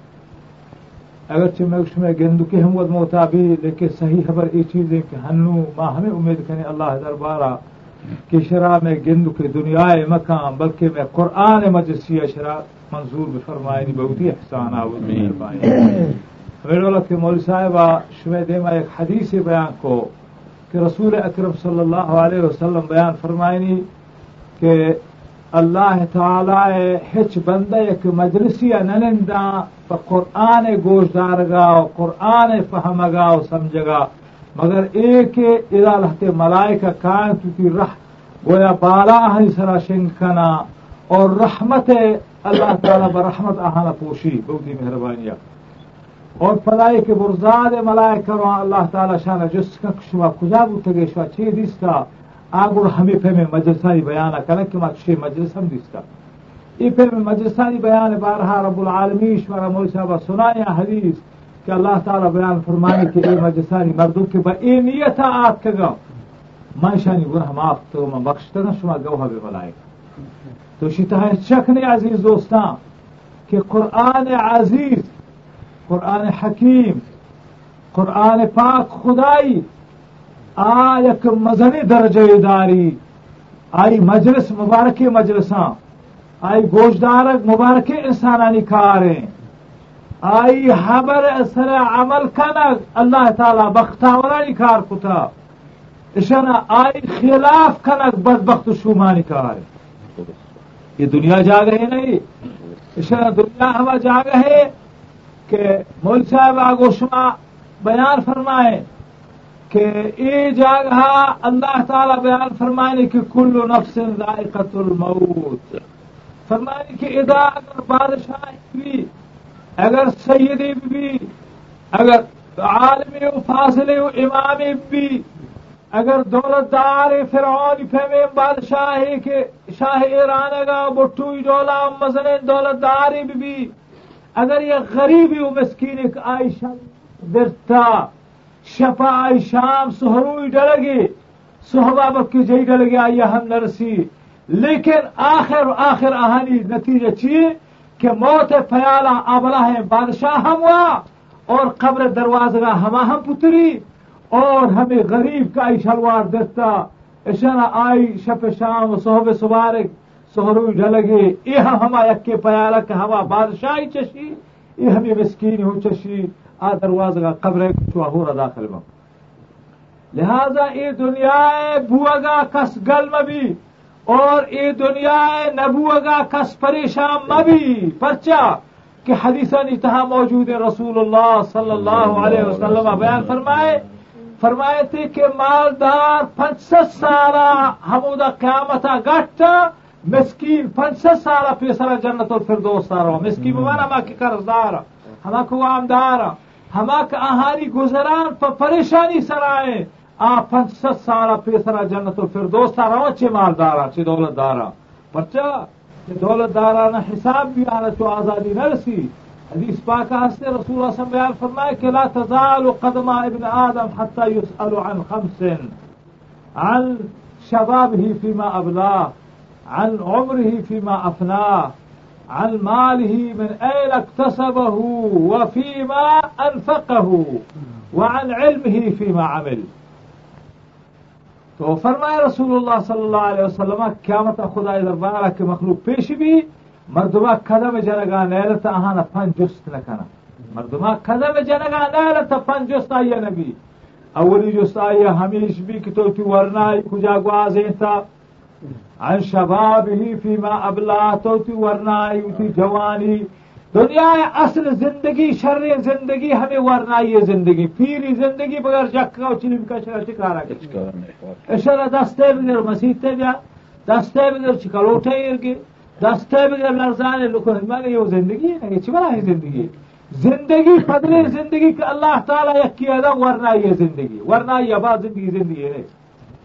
Speaker 3: اگرچہ میں اس میں گندو کے ہم موتا بھی لیکن صحیح خبر یہ چیز ہے کہ ہنو ماں ہمیں امید کریں اللہ دربارہ کہ شرح میں گندو کے دنیا مکان بلکہ میں قرآن مجلسی شرح منظور بھی فرمائے بہت ہی احسان آؤ میرے کے مول صاحبہ شمع دیما ایک حدیث بیان کو کہ رسول اکرم صلی اللہ علیہ وسلم بیان فرمائنی کہ اللہ تعالی ہچ بندہ ایک مجلسی ننندا قرآن گوش دارگا قرآن فہمگا و سمجھگا مگر ایک ادا لہتے ملائکہ کان کی رح گویا بالا ہی سرا شنکنا اور رحمت اللہ تعالی برحمت آہانا پوشی بہت ہی مہربانیہ اور فضائی کے برزاد ملائے کرو اللہ تعالی شان جس کا شما کجا بوتے گے شما چی دیستا؟ آگور ہمیں پہ میں مجلسانی بیانہ کرنے کہ مات شی مجلس ہم دیستا۔ ای پہ میں مجلسانی بیان بارہا رب العالمین شما مولی صاحبہ سنایا حدیث کہ اللہ تعالی بیان فرمانے کہ اے مجلسانی مردوں کے با اے نیتا آت کگا میں شانی گناہ معاف تو میں بخشتا نا شما گوہ بے ملائے تو شیطہ شک عزیز دوستان کہ قرآن عزیز قرآن حکیم، قرآن پاک خدائی آ یک مزنی درجہ داری۔ آئی مجلس مبارک مجلساں، آئی گوشدار مبارک انسانانی کاریں۔ آئی حبر اثر عمل کنگ اللہ تعالی بختاورانی کار کتا۔ اشنا آئی خلاف کنگ بدبخت شومانی کار۔ یہ دنیا جا گئے نہیں؟ اشنا دنیا ہوا جا گئے کہ مول صاحب آگو شما بیان فرمائے کہ ای جگہ اللہ تعالی بیان فرمائے کہ کل نفس ذائقت الموت۔ فرمائے کہ ادا اگر بادشاہ بھی اگر سیدی بھی اگر عالمی و فاصلے و امامی بھی اگر دولت دار فرعون فہمے بادشاہ کے شاہ ایران گا بٹوئی ڈولا مزن دولت داری بھی اگر یہ غریبی و مسکین ایک آئشہ درتا شفا آئی شام سہروئی ڈلگی، صحبہ بکی جئی ڈلگی آئی ہم نرسی۔ لیکن آخر آخر آہانی نتیجہ چیئے کہ موت فیالا آبلا ہے بادشاہ ہم ہوا اور قبر دروازہ ہما ہم پتری اور ہمیں غریب کا آئی شلوار دیتا۔ اشنا آئی شپ شام صحب سبارک۔ سہروئی ڈلگی یہ ہما یک کے پیالا کہ ہما بادشاہی چشی یہ ہمیں مسکین ہو چشی، آ دروازہ کا قبر ہو رہا داخل میں لہذا یہ دنیا بوگا کس گل مبی اور یہ دنیا نبوگا کس پریشان مبی پرچا کہ حدیثہ نتہا موجود ہے رسول اللہ صلی اللہ علیہ وسلم بیان فرمائے فرمائے تھے کہ مالدار پنچت سالہ ہمودا قیامتا گٹ مسکین پنچت سالہ پیسرا جنت الفردوس سارا مسکین بمانا ما کی قرض دارا کو عام دارا ہما کا آہاری گزران پر پریشانی سرائے آ پنچت سالہ پیسرا جنت الفردوس سارا چھ مالدارا چھ دولت دارا پرچا چھ دولت دارا نہ حساب بھی آنا چو آزادی نہ رسی حدیث پاک ہستے رسول اللہ صلی اللہ علیہ وسلم کہ لا تزال قدم ابن آدم حتى يسأل عن خمس عن شبابه فيما أبلاه عن عمره فيما أفناه عن ماله من أين اكتسبه وفيما أنفقه وعن علمه فيما عمل. فرمائے رسول اللہ صلی اللہ علیہ وسلم قیامت خدا دربارہ کے مخلوق پیش بھی مردما قدم جنگا نیلت آہانا پن جست نکنا مردما قدم جنگا نیلت پن جست آئیے نبی. اولی جست آئیے ہمیش بھی کہ تو تی گوازیں تھا عن شبابه فيما ابلا تو تی ورنائی تی جوانی دنیا اصل زندگی شر زندگی ہمیں ورنائی زندگی پیری زندگی بغیر جکا و چلیم کا چکارا اشارہ دستے بگر مسیحتے بیا دستے بگر چکلوٹے ارگی دستے بگر لرزانے لکھو ہمارے یہ زندگی ہے یہ چبرا ہے زندگی زندگی پدر زندگی کہ اللہ تعالیٰ یکی ادا ورنہ یہ زندگی ورنہ یہ آباد زندگی زندگی ہے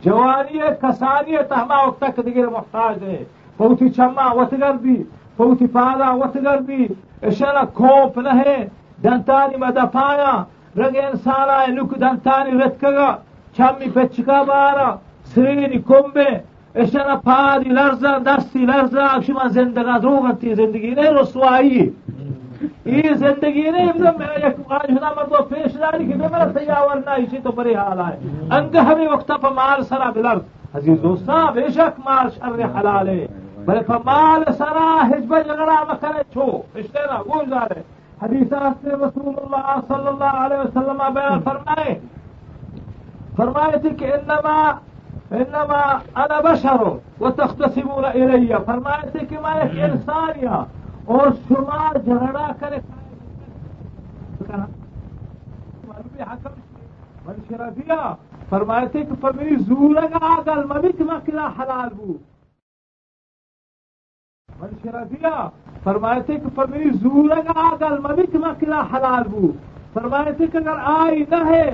Speaker 3: جواری کسانی تهما وقتا که دیگه محتاج ده فوتی چما وتگر بی فوتی پالا وتگر بی اشنا کوپ نه دنتانی مدفایا رگ انسانا نک دنتانی رتکگا. چمی پچکا بارا سرینی کمبه. اشنا پادی لرزا دستی لرزا. شما زندگا دروغتی زندگی نه رسوایی. یہ زندگی نہیں میرا یک آج ہونا مردو پیش داری کہ میرا سیاور نہ اسی تو بری حال ہے انگ ہمیں وقت پہ مال سرا بلر عزیز دوستان بے شک مال شر حلال ہے۔ بلے پہ مال سرا حجب جگڑا مکنے چھو۔ اشتے نا گوش دارے حدیثات سے رسول اللہ صلی اللہ علیہ وسلم بیان فرمائے۔ فرمائے تھی کہ انما انما انا بشر وتختصمون الی فرمائے تھی کہ میں ایک انسان یا اور شما جھگڑا کرے. شرفیہ فرمائے تھے کہ پمیری زور کا آگل مبی مکلا حلال بو. من شرفیہ فرمائے تھے کہ پمیری زور کا آگل مبی مکلا حلال بو. فرمائے تھے کہ اگر آئی نہ ہے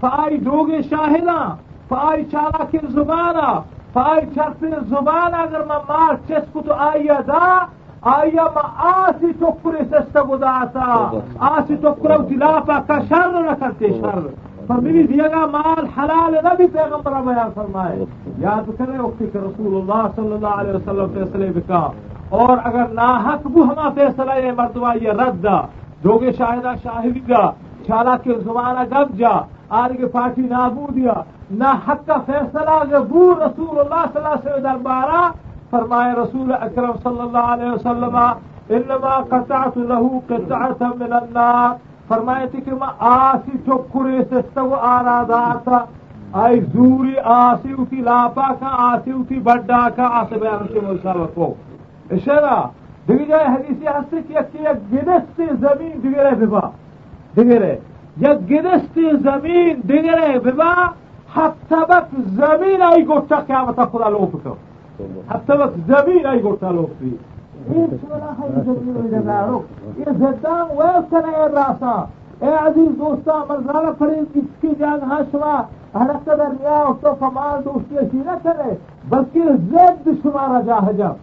Speaker 3: فائی ڈوگے شاہدہ فائی چالا کے زبانہ فائی چرتے زبان اگر میں مار چس کو تو آئی دا آئی ما آسی ٹکرے سستا گداتا آسی ٹکرا دلاپا کا شر نہ کرتے شر. پر میری دیا گا، مال حلال نہ بھی پیغمبر بیان فرمائے. یاد کرے وقتی کہ رسول اللہ صلی اللہ علیہ وسلم فیصلے بکا اور اگر ناحق بو ہما فیصلہ یہ مردوا یہ رد دوگے شاہدہ شاہدی گا، چالا کے زمانہ گب جا. آرگے پارٹی نابو دیا نہ حق کا فیصلہ بو رسول اللہ صلی اللہ علیہ وسلم دربارہ فرماي رسول اكرم صلى الله عليه وسلم انما قطعت له قطعه من النار. فرماي تكما آسي چوكوري سستو آنا داتا اي زوري آسي اوتي لاپا کا آسي اوتي بڑا کا آسي بيانتي موسى وقو اشرا دیگه جای حدیثی هستی که یک یک گدست زمین دیگره ببا دیگره یک گدست زمین دیگره ببا حتی بک زمین ای گوچه قیامت خدا لوپ کرد حتی وقت زمین آئی گوشتا لوگ بھی یہ زدان ویل کنے اے راسا. اے عزیز دوستا مزرانہ فرید اس کی جان ہشوا حرکت در نیا تو فمال دوستی اسی نہ کرے بلکہ زد شمارا جا حجب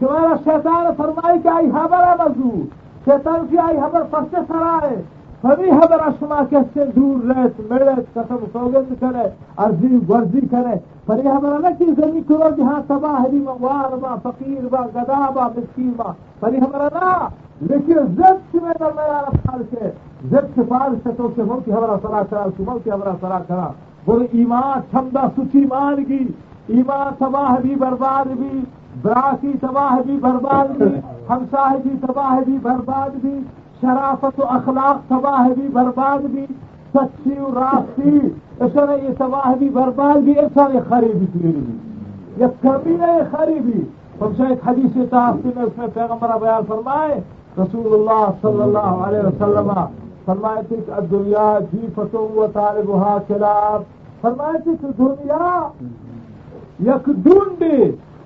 Speaker 3: شمارا شیطان فرمائی کہ آئی حبر ہے مزدور شیطان کی آئی حبر پسے سرائے. سبھی حبر شما کیسے دور رہت میڑت قسم، سوگند کرے ارضی ورزی کرے۔ پر یہ حبر نہ کی زمین کرو جہاں تباہ بھی موار با، فقیر با، گدا با، مسکین با۔ پر یہ حبر نہ، لیکن زد کی میں در میان افعال کے، زد سے سفارش سے تو سے ملکی حبر سرا کرا کی ملکی حبر سرا کرا۔ بولے، ایمان چھمدہ سچی مان گی ایمان تباہ بھی برباد بھی براسی تباہ بھی برباد بھی، ہمساہ بھی تباہ بھی برباد بھی۔ شرافت و اخلاق تباہ بھی برباد بھی، سچی و راستی ایسا یہ تباہ بھی برباد بھی، ایسا یہ خریبی تیری بھی یہ کبھی نہیں خریبی۔ ہم سے ایک حدیث تحفظ میں اس میں پیغمبر بیان فرمائے، رسول اللہ صلی اللہ علیہ وسلم فرمائے تھے کہ دنیا جی فتو و طالب کلاب۔ فرمائے تھے کہ دنیا یک ڈونڈے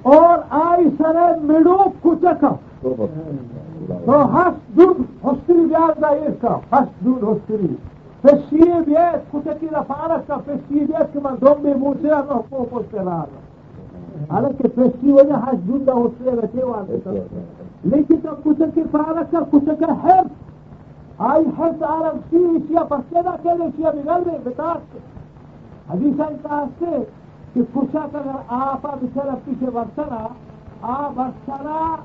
Speaker 3: اور آئی سر مڈو کچک تو ہس دودھ ہستری بیاز دا ایک کا ہس دودھ ہستری۔ فشیه بیت کچکی را فارش کا فشیه بیت که من دوم به موسی را نه کو پشت را لیکن تو کچکی کا کچک آئی حرف عرب سی اشیا پسکه دا که اشیا بگل بے بتاش حدیث این کہاسته که کچک اگر آپا بچر پیش برسنا آ برسنا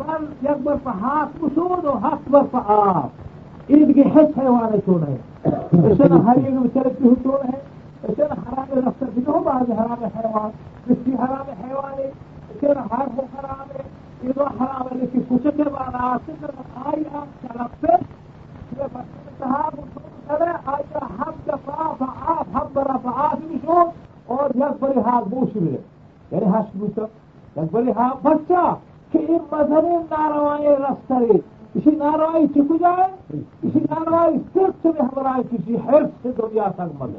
Speaker 3: بر یک بر پا هات بسود و هات بر پا حس حیوانه چون ہے اسے ہر ایک بچارے کی حصول ہے. اسے حرام رفتہ بھی ہو بعض حرام حیوان. کسی حرام حیوان ہے اسے ہر وہ حرام. ہے یہ حرام ہے لیکن کچھ کے بعد آتے آئی آپ چلپ یہ بچے صاحب کرے آئی ہم دفعہ آپ ہم برا آپ بھی اور یک بری ہاتھ بوش بھی یعنی ہش بوش. یک بری ہاتھ بچہ کہ این مذہبی ناروائی رفتاری اسی ناروائی چکو جائے اسی ناروائی صرف سے بھی ہمارا کسی حرف سے دنیا تک ملے۔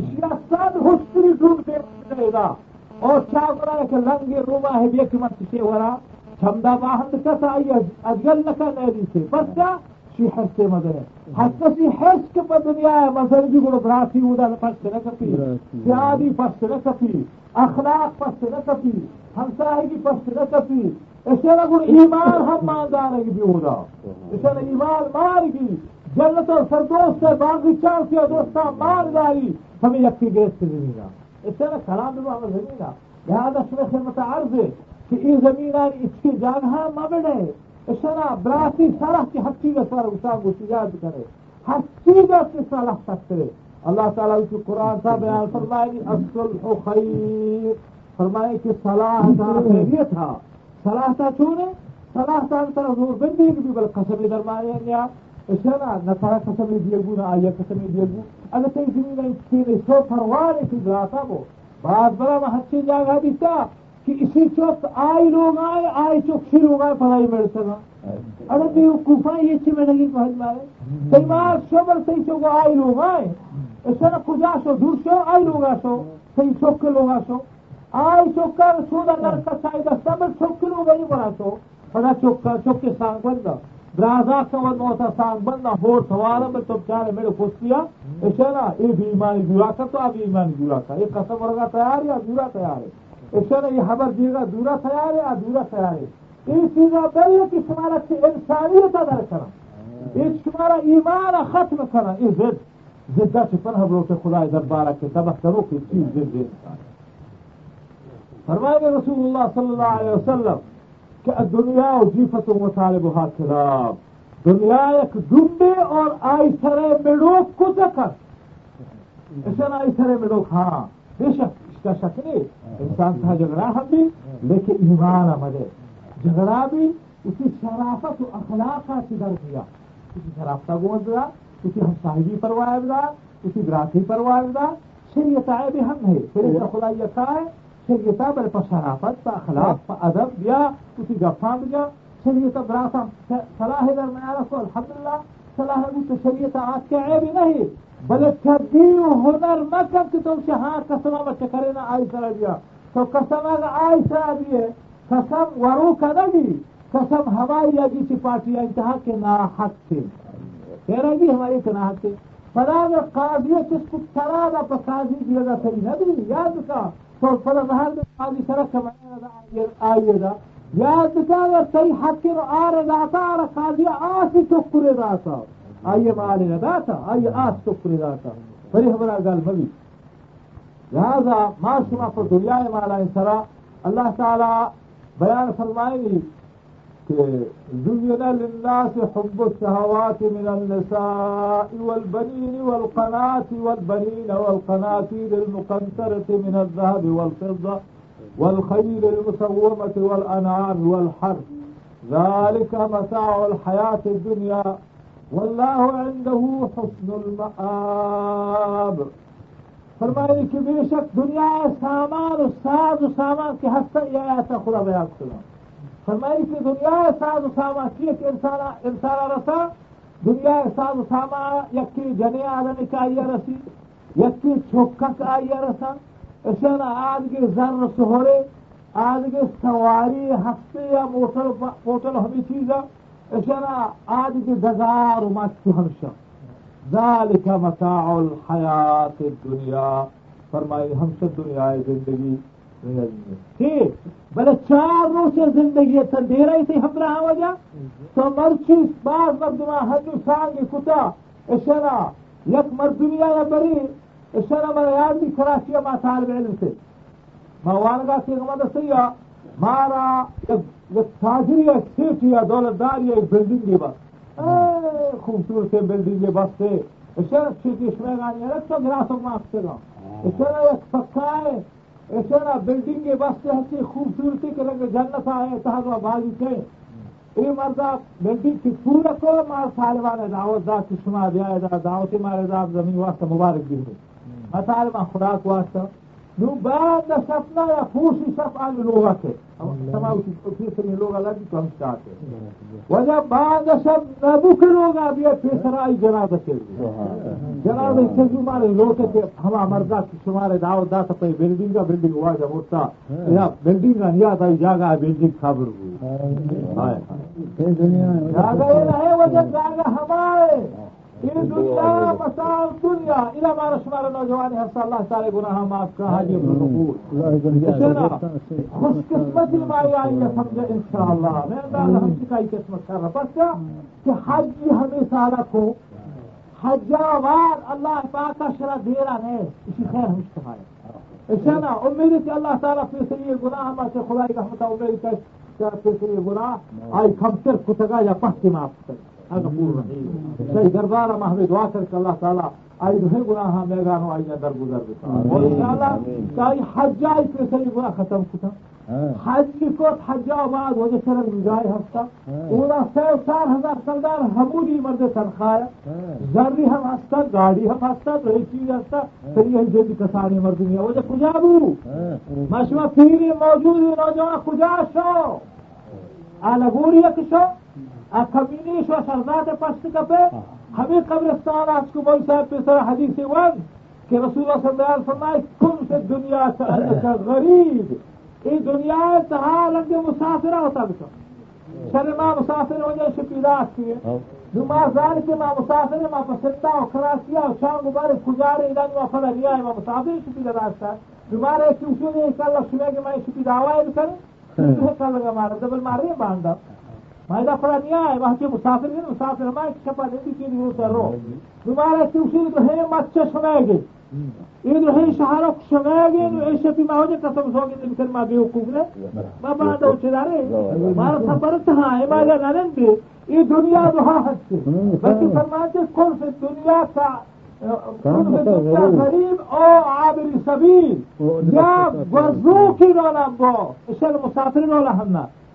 Speaker 3: اسی سب حسری ڈھونڈ کے ملے گا۔ اور کیا برا ہے کہ رنگ روما ہے بھی کہ مت سے رہا چھمدا باہند کس آئی اجل نکا نیلی سے بس کیا؟ شی حرف سے مدر ہے حرف کے پر دنیا ہے مذہبی گڑو براسی ہودا پس نہ کپی سیادی پس نہ کپی اخلاق پس نہ کپی ہمساہی کی پس نہ کپی اسے نہ گڑ ایمان ہم ماندار ہے بھی ہودا اسے نہ ایمان مار گی۔ جنت اور فردوس سے باقی چار کیا دوستا مار داری ہمیں یکی گیس سے زمینہ اسے نہ کلام بھی ہمیں زمینہ لہذا شوہ خدمت عرض ہے کہ یہ زمین اس کی جگہ مبڑے اسے اشارہ براسی صلاح کی حقیقت پر اسلام کو یاد کرے حقیقت سے صلاح تک کرے اللہ تعالیٰ اس قرآن کا بیان فرمائے اصل خیر. فرمائے کہ صلاح کا یہ تھا. صلاح کا کیوں صلاح کا طرف حضور بندی بھی بل قسم درمانے گیا اشارہ نہ سارا قسم دیے گو نہ آیا قسم دیے گو اگر تیری زمین میں اس سو فروانے کی براتا کو بعد بڑا وہ ہچی جاگا دیتا. کہ اسی چوک آئی لوگ آئے آئی چوک سی لوگ آئے پڑھائی میڈسنا اگر بھی کوفا یہ چی میں لگی پہنچ مارے تی مار شبر تی چوک آئی لوگ آئے اشنا کجا شو دور شو آئی لوگ آشو تی چوک کے لوگ آشو آئی چوکا سودا کر کسائی دا سب چوک لوگ آئی بڑا شو پڑا چوکا چوک کے سانگ بندا برازا کمر موتا سان بندہ ہور سوارا میں تو چارے میرے خوش کیا ایسے نا یہ بھی ایمانی دورا کا تو اب ایمانی دورا کا یہ قسم ورگا تیار ہے یا دورا تیار ہے ایسے یہ خبر دیے گا دورا تیار ہے یا دورا تیار ہے؟ یہ چیزیں پہلے کہ تمہارا انسانیت ادا کرنا۔ یہ تمہارا ایمان ختم کرنا۔ یہ زد۔ زدہ چپن ہم لوگ خدا دربارہ کے سبق کرو کہ چیز زد فرمائے رسول اللہ صلی اللہ علیہ وسلم کہ دنیا و جیفت و مطالب و خراب۔ دنیا ایک ڈنڈے اور آئی سرے میڈوک کو ایسا نا آئی سرے میڈوک ہاں بے شک۔ اس کا شک نہیں. انسان تھا جھگڑا ہم بھی، لیکن ایمان مدے جھگڑا بھی اسی شرافت و اخلاق کا سدھر دیا کسی شرافتہ گوند دیا کسی ہم صاحبی پرواہ دا کسی گراسی پرواہ دا شریعت آئے بھی ہم ہے شریعت خدا یہ کہا ہے شریعتا بر په شرافت په اخلاق په ادب بیا کسی گفان بیا شریعتا براسم صلاح در میارا سو الحمدللہ. صلاح ابو تو شریعت آج کے عیبی نہیں. بلے تبدیل ہنر نہ کر کہ تم سے ہاں قسم بچے کرے نہ آئی سر دیا۔ تو قسم اگر آئی سر دیے قسم ورو کا نہ دی۔ قسم ہماری لگی تھی پارٹی انتہا کے ناحق تھے۔ کہہ رہی جی ہماری کے ناحق تھے۔ فلا اگر قاضیت اس کو ترا دا پسازی دیا دا صحیح نہ دی۔ یاد کا۔ تو فلا بہر میں قاضی سرک کا بنا آئیے دا۔ یاد کا اگر صحیح حق کے آ رہا تھا اور قاضی آ سے چک کرے رہا تھا آئی مال ندا تھا آئی آس تو پوری تھا پری ہمارا گل بھوی لہذا ماں شما پر دنیا مالا سرا اللہ تعالی بیان فرمائے زين للناس حب الشهوات من النساء والبنين والقناة والبنين والقناتير المقنطرة من الذهب والفضة والخيل المسومة والأنعام والحرث. ذلك متاع الحياة الدنيا. والله عنده حسن المآب. فرمائے کہ بے شک دنیا سامان ساز و سامان کے حصہ یہ ایسا خدا بیان سنا فرمائی کہ دنیا ساز و ساما کی کہ انسان انسان رسا، دنیا ساز و ساما یکی جنے آدمی کا آئیے رسی یکی چھوکا کا آئیے رسا۔ اشان آج کے زر سہورے آج کے سواری ہفتے یا موٹر موٹر ہمیں چیزا۔ اشان آج دزار مچ ہمشا ذالک متاع الحیات الدنیا۔ فرمائی، ہم سے دنیا زندگی بلے چار روز سے زندگی تندیرا ہی تھی ہم رہا وجہ۔ تو مرچی بعض مردمہ حجو سانگی کتا۔ اشنا یک مردمیا یا بری۔ اشنا مرا یاد بھی کراچی ما طالب علم سے۔ ما وانگا سی غمد سیا مارا سٺ يا دولتدار بلڊنگ جي باسي گراس ايترا پئسا بلڊنگ جي واسطي اچي خوبصورتي جنرسا آهي دیا دا دعوتی مار دا زمین واسطي مبارک دیده اسانج خدا کو واسطي نو بعد سپنا یا پوسی سپ آن لوگا کے تیسری لوگ الگ تو ہم چاہتے وجہ بعد سب نبو کے لوگ اب یہ تیسرا آئی جنازہ کے جنازہ سے جو مارے لوٹے کے ہما مردا کی شمارے دعوت دا سپے بلڈنگ کا بلڈنگ ہوا جب ہوتا یا بلڈنگ کا نیاد آئی جاگا بلڈنگ خبر ہوئی جاگا یہ ہے وجہ جاگا ہمارے یہ دنیا مسال دنیا الى مارا شمار نوجوان حصہ اللہ تعالی گناہ معاف کا حاجی خوش قسمت مائی آئی ہے سمجھے انشاءاللہ۔ میں اندازہ ہم کی قسمت کر رہا بس کیا؟ کہ حج ہمیں سارا کو حجاوار اللہ پاک کا شرح دیرا ہے۔ اسی خیر ہم استفائے اسے نا امید ہے کہ اللہ تعالیٰ پھر سے یہ گناہ ہمارے سے خدای رحمتہ امید ہے پھر سے یہ گناہ آئی کم تر کتگا یا پہتی معاف کرے غفور رحیم۔ صحیح دربار ہم ہمیں دعا کر کے اللہ تعالیٰ آئی دو گناہ میگانو آئی در گزر اور انشاءاللہ کئی حجائی پہ صحیح گناہ ختم کتا۔ حج کی کوت حجا بعد وجہ سرم گزائے ہستا اونا سو چار ہزار سردار ہمودی مرد تنخواہ۔ زری ہم ہستا گاڑی ہم ہستا ایک چیز ہستا پھر یہ جلد کسانی مردمی ہے۔ وجہ کجا بو؟ مشما پیری موجود نوجوان کجا شو؟ آلا گوری یک شو کمینی شو سرداد پشت کپے. ہمیں قبرستان آج کو بول صاحب پہ سر حدیث ون کہ رسول اللہ صلی اللہ علیہ وسلم کن سے دنیا کا غریب یہ دنیا تہا لگ مسافرہ ہوتا بچا شر ما مسافر وجه شپیدات کیه دو ما زانی که ما مسافر ما پسنده و کراسیا و شام مبارک کجاره ایدان ما فلا ریای ما مسافر شپیده داشتا دو ما را ایکی اصول ایک اللہ شمیگه ما شپیده آوائی بکنه تو کل مارا دبل ماری باندا ما ایدا فلا نیای ما چه مسافر گیر مسافر ما ایک شپا دیدی که دیو سر رو۔ دو ما را ایکی اصول تو ہے ما چه شمیگه این هی شهرک شماگین و ایشه پی ماوجه قسم سوگین بکن ما بیوقوف نه ما بعد او چه داره ما را خبرت ها ما جا ننده این دنیا دها هستی بلکه فرمانچه کن فی دنیا کا دنیا غریب او عابر سبیل۔ یا وزوکی رولا با اشل مسافر رولا ہمنا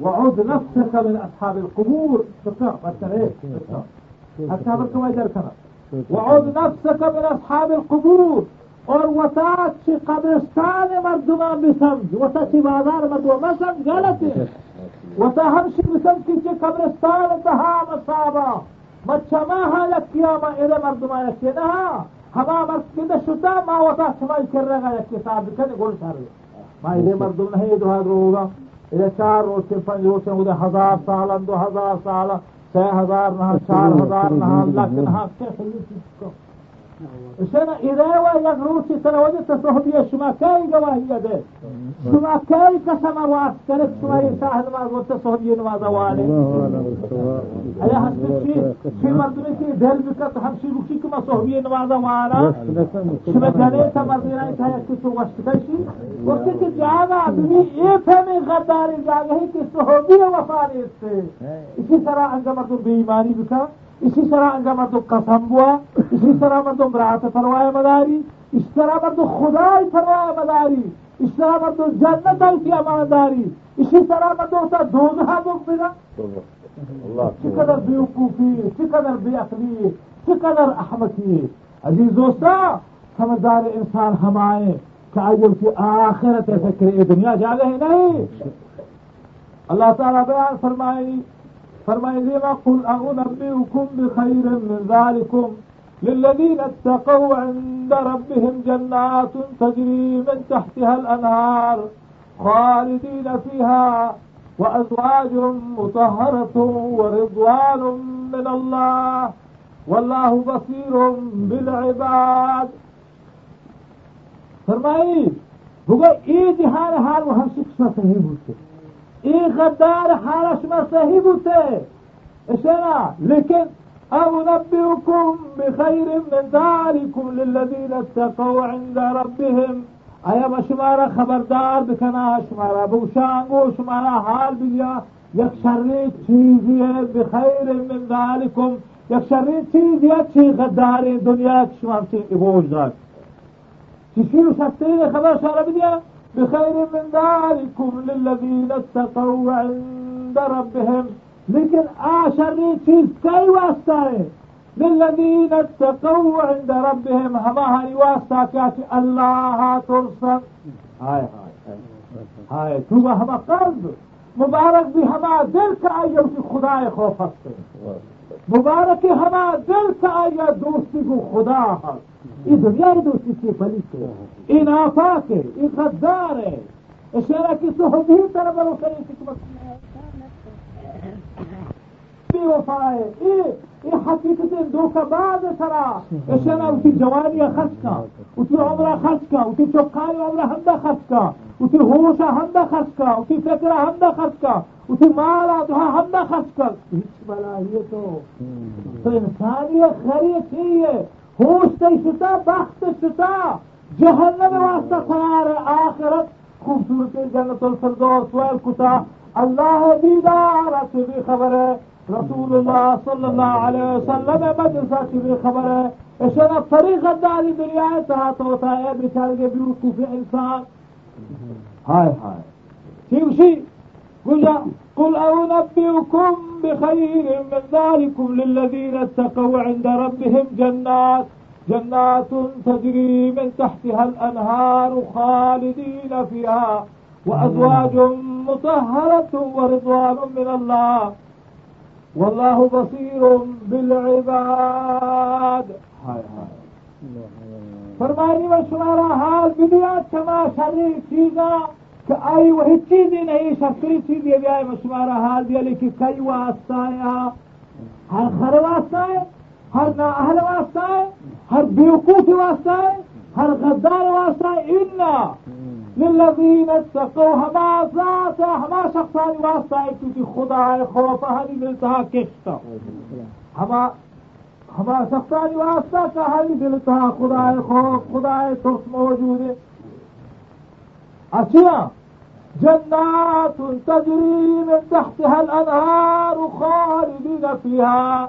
Speaker 3: وعود نفسك من أصحاب القبور فقه فكر إيه أصحاب القبور وعود نفسك من أصحاب القبور اور وطاعت چی قبرستان مردمان بسمج وطا چی بازار مردمان ما سمج غلط ہے۔ وطا ہمشی بسمج کی چی قبرستان تہا مصابا مچما ہا یکیا ما ہاں ادھے مردمان یکیا نہا ہما مسجد شتا، ما وتا سمائی کر رہا ہے کتاب کنے گول کر ما یہ مردم نہیں دو ہزار ہوگا۔ یہ چار روز سے پنج روز سے ادھر ہزار سال دو ہزار سال چھ ہزار نہ چار ہزار نہ لاکھ نہ شنا إذا ويغروش سنوات تصحبية شما كاي جواهية ده شما كاي قسم واس كانت شما يساهد ما قلت نماز والي أيا حسن شيء شيء مردمي كي دل بكت همشي بكي كما صحبية نماز والا شما جانے تا مردنا انتا يكي تو وشت كيشي جانا آدمی اے فهمی غداری جاگہ ہی کہ صحبیة وفانی اس سے اسی طرح انجا مردم بے ایمانی بکا اسی طرح انجا مردم قسم بوا اسی طرح مردم برات فرمائے مداری اس طرح مردم خدای فرمائے مداری اس طرح مردم جنت کی امانداری اسی طرح مردم تا دوزہ بک بنا چقدر بیوقوفی چقدر بے عقلی چقدر احمقی۔ عزیز دوستا سمجھدار انسان ہمائے کہ آئیے کی آخرت فکر دنیا جا گئے نہیں۔ اللہ تعالیٰ بیان فرمائی فرمائے لما قل أنبئكم بخير من ذلكم للذين اتقوا عند ربهم جنات تجري من تحتها الأنهار خالدين فيها وأزواج مطهرة ورضوان من الله والله بصير بالعباد فرمائی ہوگا یہ جہان حال وہ ہم شخص صحیح ہوتے این غدار حالش مسیحی بوده. اشنا لكن أنبئكم بخير من ذلكم للذين اتقوا عند ربهم. آیا به شماره خبردار بکنه؟ شماره بوشانگو شماره حال بیا. یک شرین چیزیه بخیر من ذلكم یک شرین چیزیه چی غدار دنیا که شما همچین ایبوج دار چی شیر و خبر شاره بدیا؟ بخير من ذلكم للذين اتقوا عند ربهم. لیکن آشری چیز کئی واسطہ ہے؟ للذین اتقوا عند ربهم. ہماری واسطہ کیا کہ اللہ ترسن ہائے ہائے ہائے تو ہما قلب مبارک بھی ہما دل کا آئیے کی خدا خوف ہستے مبارک ہما دل کا آئیے دوستی کو خدا ہست یہ دنیا کی دوستی کی پلیس ہے۔ یہ نافاق ہے، یہ غدار ہے۔ اشارہ کی صحبی طرح بلو کریں حکمت بے وفا ہے۔ یہ حقیقت دو کا بعد سرا۔ اشارہ اسی جوانی خرچ کا اسی عمرہ خرچ کا اسی چوکھاری عمرہ ہمدہ خرچ کا اسی ہوشہ ہمدہ خرچ کا اسی فکرہ ہمدہ خرچ کا۔ اسی مالا دہا ہمدہ خرچ کر بلا یہ تو انسانیت خرید چاہیے ہوش سے شتا، بخت شتا۔ جہنم واسطہ قرار آخرت خوبصورت جنت الفردوس، والکتا۔ اللہ دیدار سے بھی خبر ہے۔ رسول اللہ صلی اللہ علیہ وسلم مدرسہ سے بھی خبر ہے۔ اشنا فریق داری دنیا تحت ہوتا ہے بچار کے بیوقوف انسان۔ ہائے ہائے۔ ٹھیک گجا قل أنبئكم بخير من ذلكم للذين اتقوا عند ربهم جنات جنات تجري من تحتها الأنهار خالدين فيها وأزواج مطهرة ورضوان من الله. والله بصير بالعباد. هاي هاي. فرمانی حال بدیا چما شری چیزاں کہ آئی وہی چیزیں نہیں شکری چیزیں بھی آئے میں شمارا حال دیا، لیکن کئی واسطہ ہے ہر خر واسطہ ہے، ہر نا واسطہ ہے، ہر بیوقوف واسطہ ہے، ہر غدار واسطہ ہے۔ للذین اتقوا، ہما ذات، ہما شخصانی واسطہ ہے، کیونکہ خدا ہے، خوف ہری ملتا کشتا ہما ہما شخصانی واسطہ کا ہری ملتا خدا ہے خوف، خدا ہے ترس موجود ہے۔ اچھا۔ جنات تجري من تحتها الأنهار خالدين فيها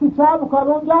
Speaker 3: كي چابو كالون جا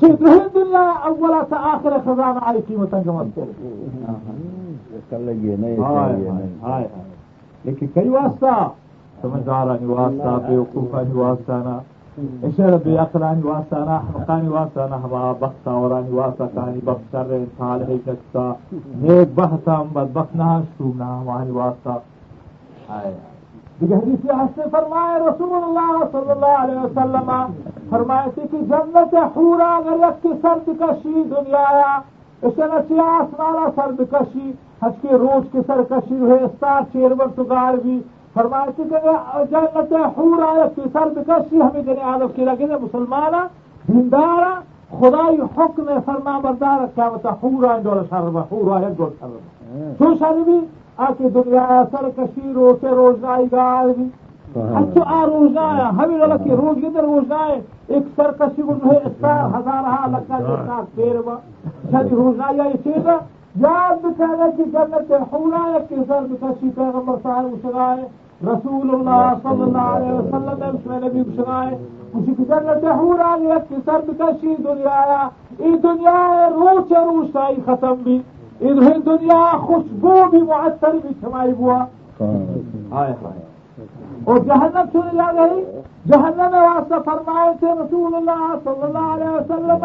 Speaker 3: چابو دنیا اولا تا آخر خزانہ آئی قیمتاں جمعت
Speaker 4: کر لگیے نہیں
Speaker 3: ہائے لیکن کئی واسطہ سمجھدارانی واسطہ بے وقوفانی واسطہ نا اشار بے عقلانی واسطہ نا حقانی واسطہ نا ہوا بختا اورانی واسطہ کانی بخت شر صالح جستا نیک بختا بد بخت نہ شوم نہ ہمانی واسطہ دیگه حدیث ہستے فرمائے رسول اللہ صلی اللہ علیہ وسلم فرمائے تھے کہ جنت حورا اگر یک کی سرد کشی دنیا اشنا چی آسمانا سرد کشی، حج کے روز کی سر کشی ہوئے استار چیرور تو بھی۔ فرمائے تھے کہ جنت حورا یک کی سرد کشی، ہمیں جنی آدم کی لگے دے مسلمانا دیندارا خدای حکم فرما بردار کیا بتا حورا اندول شرب حورا اندول شرب تو شربی آکے دنیا سر کشی روچے روزنائی گار بھی۔ اچھا آ روزنایا ہمیں لگا کہ روز کے در روزنائے ایک سر کشی کو ہے استار ہزار ہاں لگا جیسا پیر با شدی روزنایا یہ چیز یاد بکانا کہ جنت حولا یا کہ سر بکشی پیغمبر صاحب اسرائے رسول اللہ صلی اللہ علیہ وسلم نے اس میں نبی بشرائے اسی کی جنت حولا یا کہ سر بکشی دنیا آیا ای دنیا روچ روشائی ختم بھی۔ ادھر دنیا خوشبو بھی معطر بھی چھمائی ہوا اور جہنم سن جا گئی۔ جہنم میں واسطہ فرمائے تھے رسول اللہ صلی اللہ علیہ وسلم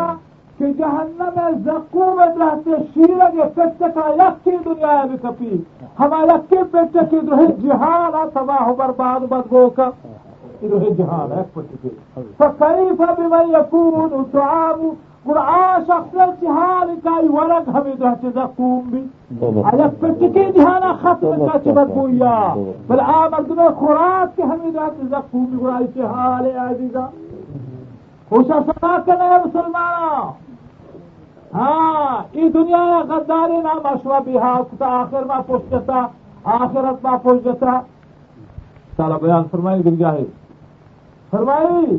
Speaker 3: کہ جہنم میں زکو میں رہتے شیر کے پیٹ کا یقین دنیا بھی کپی۔ ہمارا یقین پیٹ کی جو ہے جہان تباہ برباد بدگو کا۔ ادھر جہان ہے فکیف بمن یکون طعام قرآن شخص جهان كاي ورق هميد رح تزقوم بي على فتكي جهان ختم كاتبت بويا بالعامل دون خرات كي هميد رح تزقوم بي قرآن جهان عزيزا خوشا سراكنا يا مسلمان ہاں ای دنیا غداری نہ مشوا بہا کتا آخر میں پوچھ آخرت میں پوچھ جتا سارا بیان فرمائی گر فرمائی۔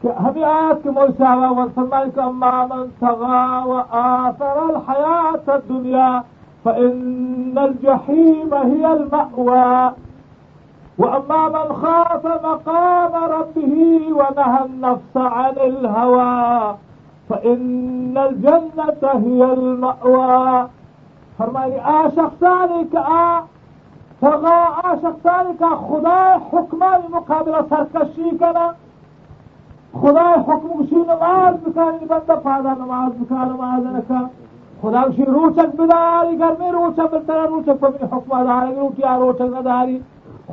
Speaker 3: کہ ہمیں آیت کے مول صاحبہ و فرمائی کہ أما من طغى وآثر الحياة الدنيا فإن الجحيم هي المأوى. وأما من خاف مقام ربه ونهى النفس عن الهوى فإن الجنة هي المأوى. فرمائی آ شخصانی کا آ طغى آ شخصانی کا خدا حکمان مقابلہ سرکشی خدا حکم کشی نماز بکانی بندہ پادا نماز بکا، نماز نکا خدا کشی روچک بداری گھر میں روچک بلتنا روچک پر حکم داری روٹیا روچک نداری۔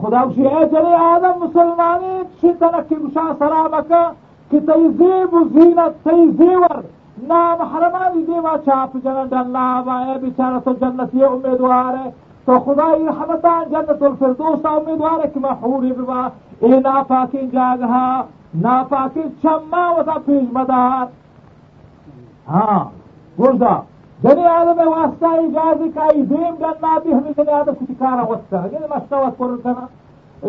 Speaker 3: خدا کشی اے چلے آدم مسلمانی چی تنکی گشا سلامکا کہ تی زیب و زینت تی زیور، نام حرمانی دیوا چاپ جنن اللہ بائے بیچارہ تو جنتی امیدوار ہے۔ تو خدای رحمتان جنت الفردوس امیدوار ہے کہ میں حوری ببا، اے ناپاکی جاگہا ناپاکی چما وتا پیش مدار ہاں گوزا جنی آدم واسطہ ایجازی کائی دیم گننا بھی ہمی جنی آدم کچھ کارا وستا گنی مستا وست پر رکھنا۔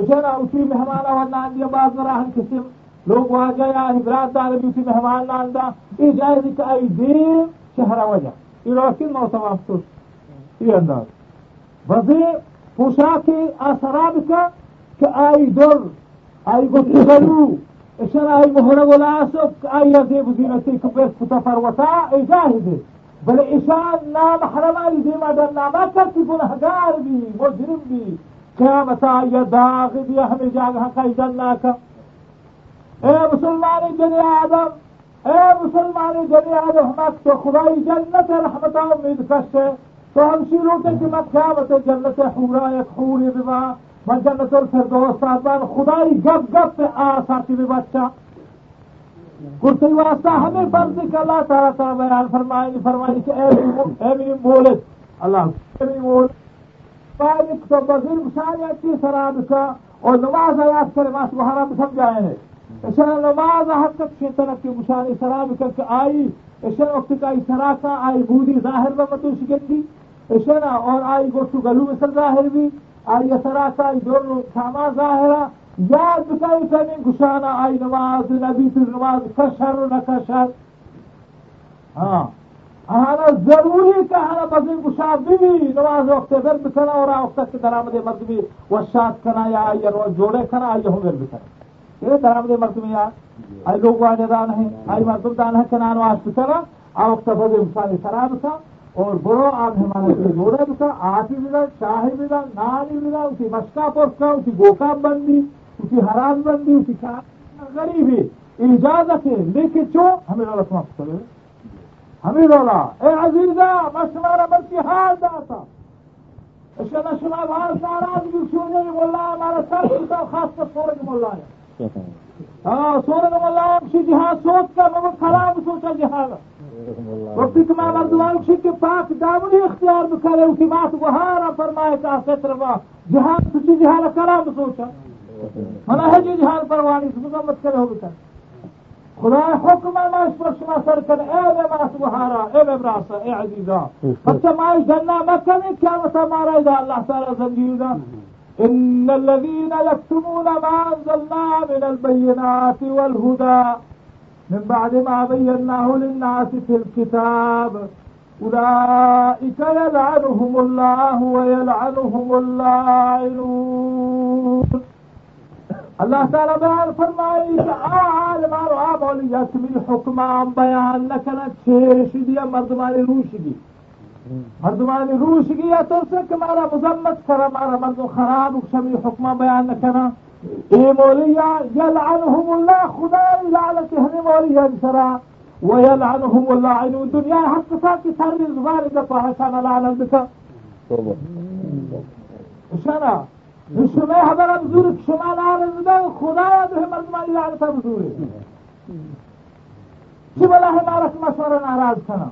Speaker 3: جنا اسی مہمانا ورنہ اندیا باز نراہن کسیم لوگ واجا یا ہبراد دارا بھی اسی مہمانا اندا ایجازی کائی دیم شہر وجہ ای روکی نو تمام سوش ای انداز۔ وزی پوشاکی آسرابکا که آئی در آئی گتی غلو شرعي بهنا ولا اسف اي أسك أيدي بزينتكم بس تفروتا إجاهدي إيه بل إشان لا محرم أي دي ما ترتبون هقار بي مجرم بي. كامتا آية يداغ بي أهم جاغها قيدن لك أي مسلمان جنی آدم. أي مسلمان جنی آدم. ہمت تو خدای جنت رحمتا آمید فرشے تو ہم شیروں تے جمت قیامت جنت حورا ایک بما من جنت الفردوس آدمان خدای گپ گپ پہ آ ساتی بھی بچہ کرسی واسطہ ہمیں فرض کہ اللہ تعالیٰ تعالیٰ بیان فرمائیں فرمائیں کہ اے میری مولد اللہ اے میری مولد مالک تو بزرگ شان اچھی سراب کا اور نماز آیات کرے ماس بہارا سمجھائے ہیں اشن نماز حد تک شیطان کی مشانی سراب کر کے آئی۔ اشن وقت کا سراکا آئی بودی ظاہر میں متو شکندی اشن اور آئی گوشو گلو مثل ظاہر بھی۔ آئی سراکا آئی دونوں کھاما ظاہرہ، یاد بکائی کنی گشانا آئی نماز، نبی پھر نماز کشر نہ کشر ہاں آنا ضروری کہ آنا بزن گشا بھی نماز وقت در بکنا اور وقت کے درامد مرد وشات کنا یا آئی جوڑے کنا، آئی ہوں گر بکنا۔ یہ درامد مرد یا؟ آئی لوگ واجہ دان ہیں، آئی مردم دان ہے کنا نواز بکنا آ وقت بزن گشانی سراب کا اور برو آپ ہمارے سے جوڑے بکا آتی ملا شاہی ملا نانی ملا اسی مشکا پوسکا اسی گوکا بندی اسی حرام بندی اسی غریبی اجازت ہے لیکن چو ہمیں رولا سماپت کرے ہمیں رولا اے عزیزہ مشمارا بلکی حال داتا۔ اشنا شما بہت ناراض بھی سونے مولا ہمارا سر کتاب خاص کر سورج مولا۔ ہے ہاں سورج مولا اسی جہاز سوچ کر مگر خراب سوچا جہاز۔ وقتی کہ میں مردوان شی کے پاک دامنی اختیار بکرے اسی بات گہارا فرمائے کا ستر جہاز سچی جہاز کرام سوچا منا ہے جی جہان پروانی مت کرے ہو بتا خدا حکم ماش پر شما سر کر اے بے ماس بہارا اے بے براسا اے عزیزا۔ بچہ ماش جنہ مکنے کیا متا مارا اذا اللہ تعالی زنجیزا ان الذين يكتمون ما انزلنا من البينات والهدى من بعد ما بيناه للناس في الكتاب. أولئك يلعنهم الله ويلعنهم اللاعنون. اللہ تعالیٰ بیان فرمائی کہ عالمان و آب اولیت من حکمان بیان نکنا چھیش دیا، مردمانی روش دی. مردمانی روش یا تو سے کہ مارا مذمت کرا، مارا مردم خراب شمی حکمان بیان نکنا اے مولیا یلعنہم اللہ، خدا لعنت ہمیں مولیا بسرا ویلعنہم اللہ عنو دنیا حق سا کی سر زبان دفا حسان لعنت بکا شنا شما حضر بزرگ شما نارز ده خدایا به مردمانی لعنتا بزرگ چی بلا ہمارا مشورہ ناراض کنا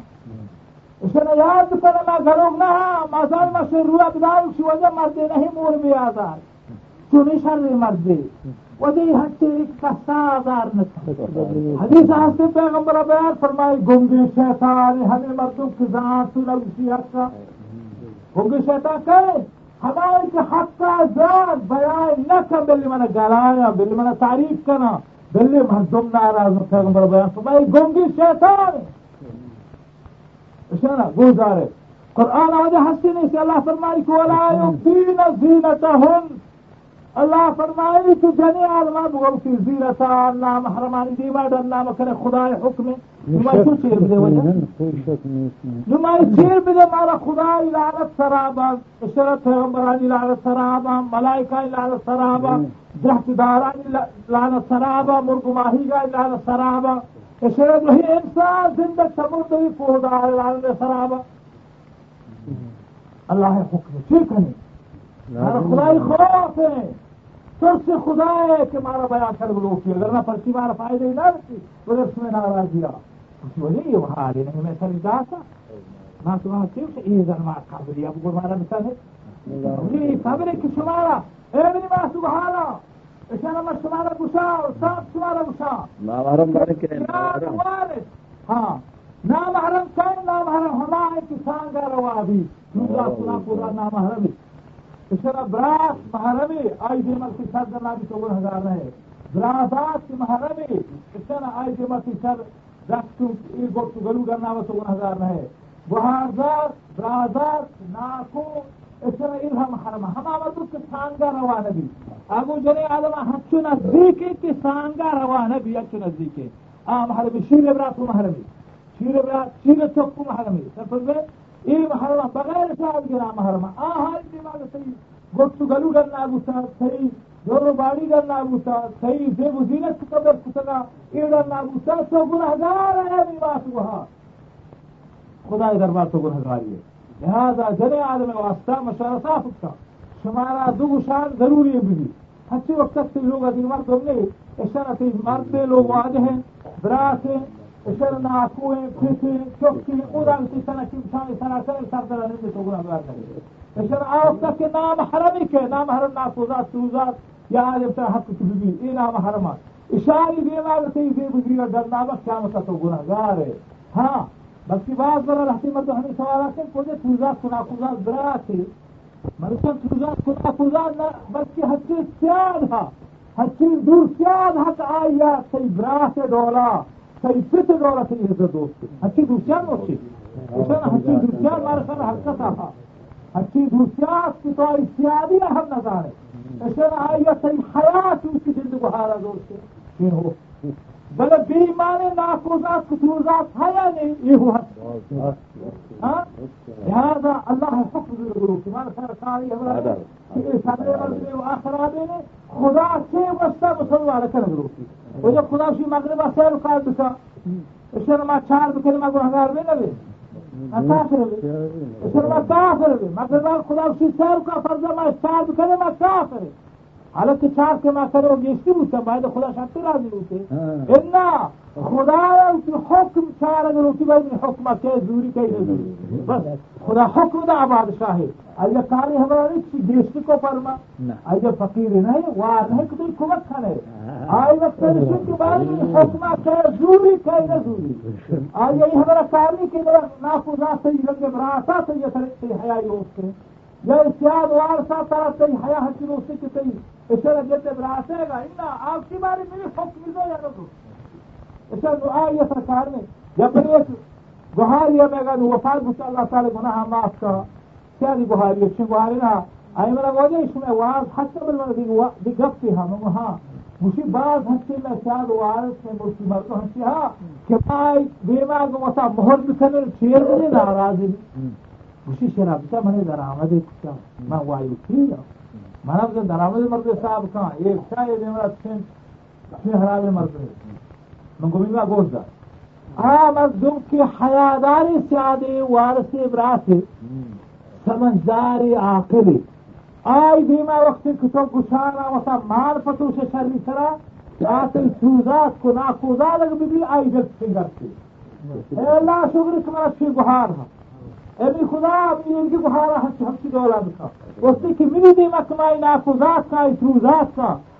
Speaker 3: اسے یاد کرنا میں گھروگ نہ مزار میں سے روح ابدال کی وجہ مردے نہیں مور بھی آزار۔ چونی شر مردے وجہ ہٹے ایک کستا آزار نہ حدیث ہستے پیغمبر بیان فرمائی گنگے شیطان ہمیں مردوں کی ذات تو لگتی حق کا۔ گنگے شیطان کہے ہمارے کے حق کا ذات بیان نہ کر بلی میں نے گلایا بلی نے تعریف کرنا بلی مردم ناراض پیغمبر بیان فرمائی گنگی شیطان۔ اشارہ گزارے۔ قرآن آج نہیں سے اللہ فرمائی کو ولا دین زینتہم اللہ فرمائی کہ جنی عالمہ بغل کی زیرتا نام حرمانی دیما در نام کرے خدا حکم نمائی کیوں چیر بدے وجہ نمائی چیر بدے مالا خدا لعنت سرابا اشرت پیغمبرانی لعنت سرابا ملائکہ لعنت سرابا جہت دارانی لعنت سرابا مرگ ماہی کا لعنت سرابا اشرت وہی انسان زندہ سمرد بھی پودا لعنت سرابا۔ اللہ حکم ٹھیک ہے خدائی خوف ہے۔ سب سے خدا ہے کہ مارا بیان کر لوگ کی اگر نہ پرچی مارا فائدہ ہی نہ رکھتی مگر اس میں ناراض دیا وہی یہ وہاں آگے نہیں میں سر تھا نہ تو وہاں سے؟ یہ زرما قابل اب کو مارا مثال ہے یہ ہے کہ شمارا۔ اے میری ماں سبحانا شمارا گسا صاحب شمارا گسا
Speaker 4: نام حرم بارے کے
Speaker 3: ہاں نام حرم کون؟ نام حرم ہمارے کسان کا روا بھی دوسرا سنا پورا نام حرم براس محرمی، آئی جی دیمر کی سر دنا بھی تو ہزار رہے۔ براسات کی محرمی اشارہ آئی جی دیمر کی سر رکھتو ای گوٹو گلو کرنا وہ تو ہزار رہے۔ بہازار برازات ناکو، اس اشارہ الہم حرم، ہم آمدو کہ سانگا روا نبی اگو جنے آدم ہچو نزدیکی کہ سانگا روا نبی اچو نزدیکی آ محرمی شیر ابراسو محرمی۔ شیر شیر چوکو محرمی، سر سفر این محرم بغیر شاید گرا محرم. آها دیوار صحیح گفتو گلو گرنا گوتا صحیح جورو باڑی گرنا گوتا صحیح زیب و زینت قدر کتنا. ایڈرنا گوتا تو گناہگار ہے نیواس وہاں؟ خدا دربار تو گناہگاری ہے. لہذا جنے آدم واسطہ مشورہ صاف کا شمارا دو گشان ضروری ہے بھی. اچھی وقت سے لوگ ادھر مرد ہم نے اشارہ مرد لوگ آج ہیں برات ہیں اشارہ ناکو ہیں پھیس ہیں کی سنہ کی شان کرے سر در نہیں تو گناہگار کرے اشارہ آوک تک کہ نام حرمی کے نام حرم ناکوزات، سوزات، یا آج ابتر حق کی بھی یہ نام حرمات۔ اشاری بیمار سے یہ بزرگ در نامک قیامت تو گناہگار ہے۔ ہاں بلکہ بعض برا رہتی مرد ہمیں سوال آتے ہیں کوئی توزات کنا کوزات برا تھے مرسل توزات کنا کوزات بلکہ ہر چیز سیاد ہا ہر چیز دور سیاد حق آیا سی برا سے دولا۔ سی پت دولا سی عزت دوست؟ ہوتی ہر چیز دور سیاد مارا سر حرکت چیز دور سیاد کی تو آئی سیادی ہم نظارے اشار آیا سی حیات اس کی زندگو حالا دوست یہ ہو. بل بیمانے ناکوزات کتوزات ہے یا نہیں. یہ ہوا لہذا اللہ حفظ گرو کی. مانا سر ساری ہمارا سارے مرد و آخر آدے نے خدا سے وسطہ مسلمان کر گرو کی. و جا خدا شوی مغرب از سر خواهد بسا اشتر ما چهر بکنه ما گوه هنگر بینه بی اتاخر بی اشتر ما تاخر بی مغرب از خدا شوی سر بکنه فرزا ما چهر بکنه ما تاخر حالا که چهر که ما سر رو گیشتی بوسته باید خدا شد تو رازی بوسته نه خدا حکم چار اگر ہوتی باید حکم کہ زوری کہ زوری بس خدا حکم دا آباد شاہ ہے۔ اگر کاری نہیں چی گیشتی کو فرما۔ اگر فقیر نہیں وار نہیں کہ تھی کمک کھانے آئی وقت کے بعد حکم کہ زوری کہ زوری آئی یہی ہمارا کاری کہ نافذہ صحیح رنگ براتا صحیح سرکتے حیائی ہوتے یا اتیاد وارسا طرح تی حیا حسی روسی کی تی اشارہ جلد براسے گا انا آپ کی باری میری حکم دو یا نہ دو۔ اچھا اشارہ دعا یہ سرکار نے جب ایک گہاری ہے میں گا وفات بچا اللہ تعالی گناہ معاف کا کیا جی دی گہاری ہے؟ چن گہاری نہ آئی میرا وجہ اس میں واز حتی ہاں۔ مجھے بعض ہنسی میں شاید وارث میں مجھے مرد ہنسی ہاں۔ کہ بھائی، بیمار کو وسا مہر بکنے چیر بنے ناراضی۔ گوشی شرابتا من درآمد من وایوتی من اب درآمد مرد صاحب کہاں؟ ایک شاید امرات سن اپنے حراب مرد۔ گومی ما گوز کی حیاداری سیادی وارث ابراس سمجھداری عاقلی۔ آئی دیما وقت کتو گشانا وسا مال پتو سے شرری سرا آتے سوزات کو ناکوزا لگ بھی آئی جب سنگر سی اے اللہ شکر کمرا چی ہاں۔ ابھی خدا اپنی ان کی بہارا ہم کی دولت کا۔ اس کی منی دیما کمائی نا کا کا۔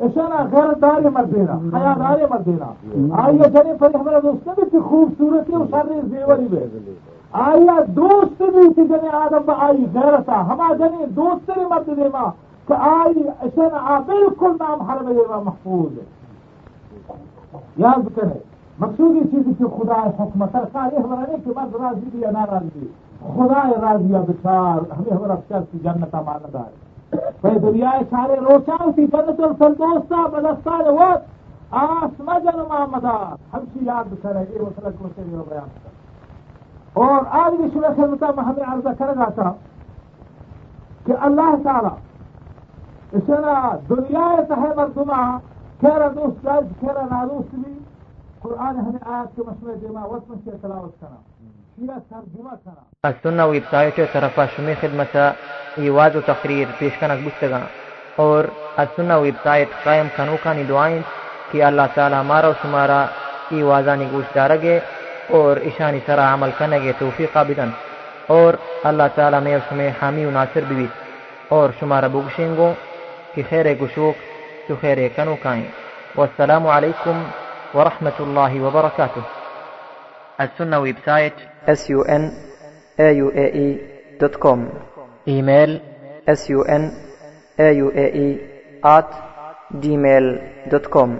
Speaker 3: اشرا غیرت داری مردینا حیا داری مردینا آئیے جنین پر ہمارا دوست نبی تھی خوبصورتی و شرنی زیوری بے آئیے دوست بھی تھی جنین آدم آئی غیرتا۔ ہما جنین دوست بھی مرد دیما کہ آئی اشرا بالکل نام حرم دیما محفوظ ہے۔ یاد کرے مقصود یہ چیز کہ خدا حکمت سرکار یہ ہمارا نہیں کہ بس راضی بھی یا ناراضی۔ خدا راضی یا بچار، ہمیں ہمارا اچھا کی جنت مانتا ہے۔ بھائی دنیا سارے روچا تھی جنت الفردوستا بلستان وقت آسما جن محمد ہم کی یاد کرے یہ مسئلہ کو سے بیان اور آج بھی سورہ خدمت ہمیں عرض کر رہا تھا کہ اللہ تعالی اس دنیا تہ مردما خیر دوست خیر نادوست بھی، قرآن ہمیں آیات کے مسئلہ دیما، وقت میں سے تلاوت کرنا
Speaker 1: السنة ويب سايت طرف شمي خدمة إيواز تقرير پیش کنک بستگا اور السنة ویب سائٹ قائم کنوکانی دعائیں کہ اللہ تعالی ہمارا و شمارا ایوازانی گوش دارگے اور اشانی سرا عمل کنگے توفیق بدن اور اللہ تعالی میں شمیں حامی و ناصر بھی اور شمارا بگشنگو کہ خیر گشوک تو خیر کنوکائیں والسلام علیکم ورحمة الله وبركاته السنة website sunaauae.com email sunaauae at gmail.com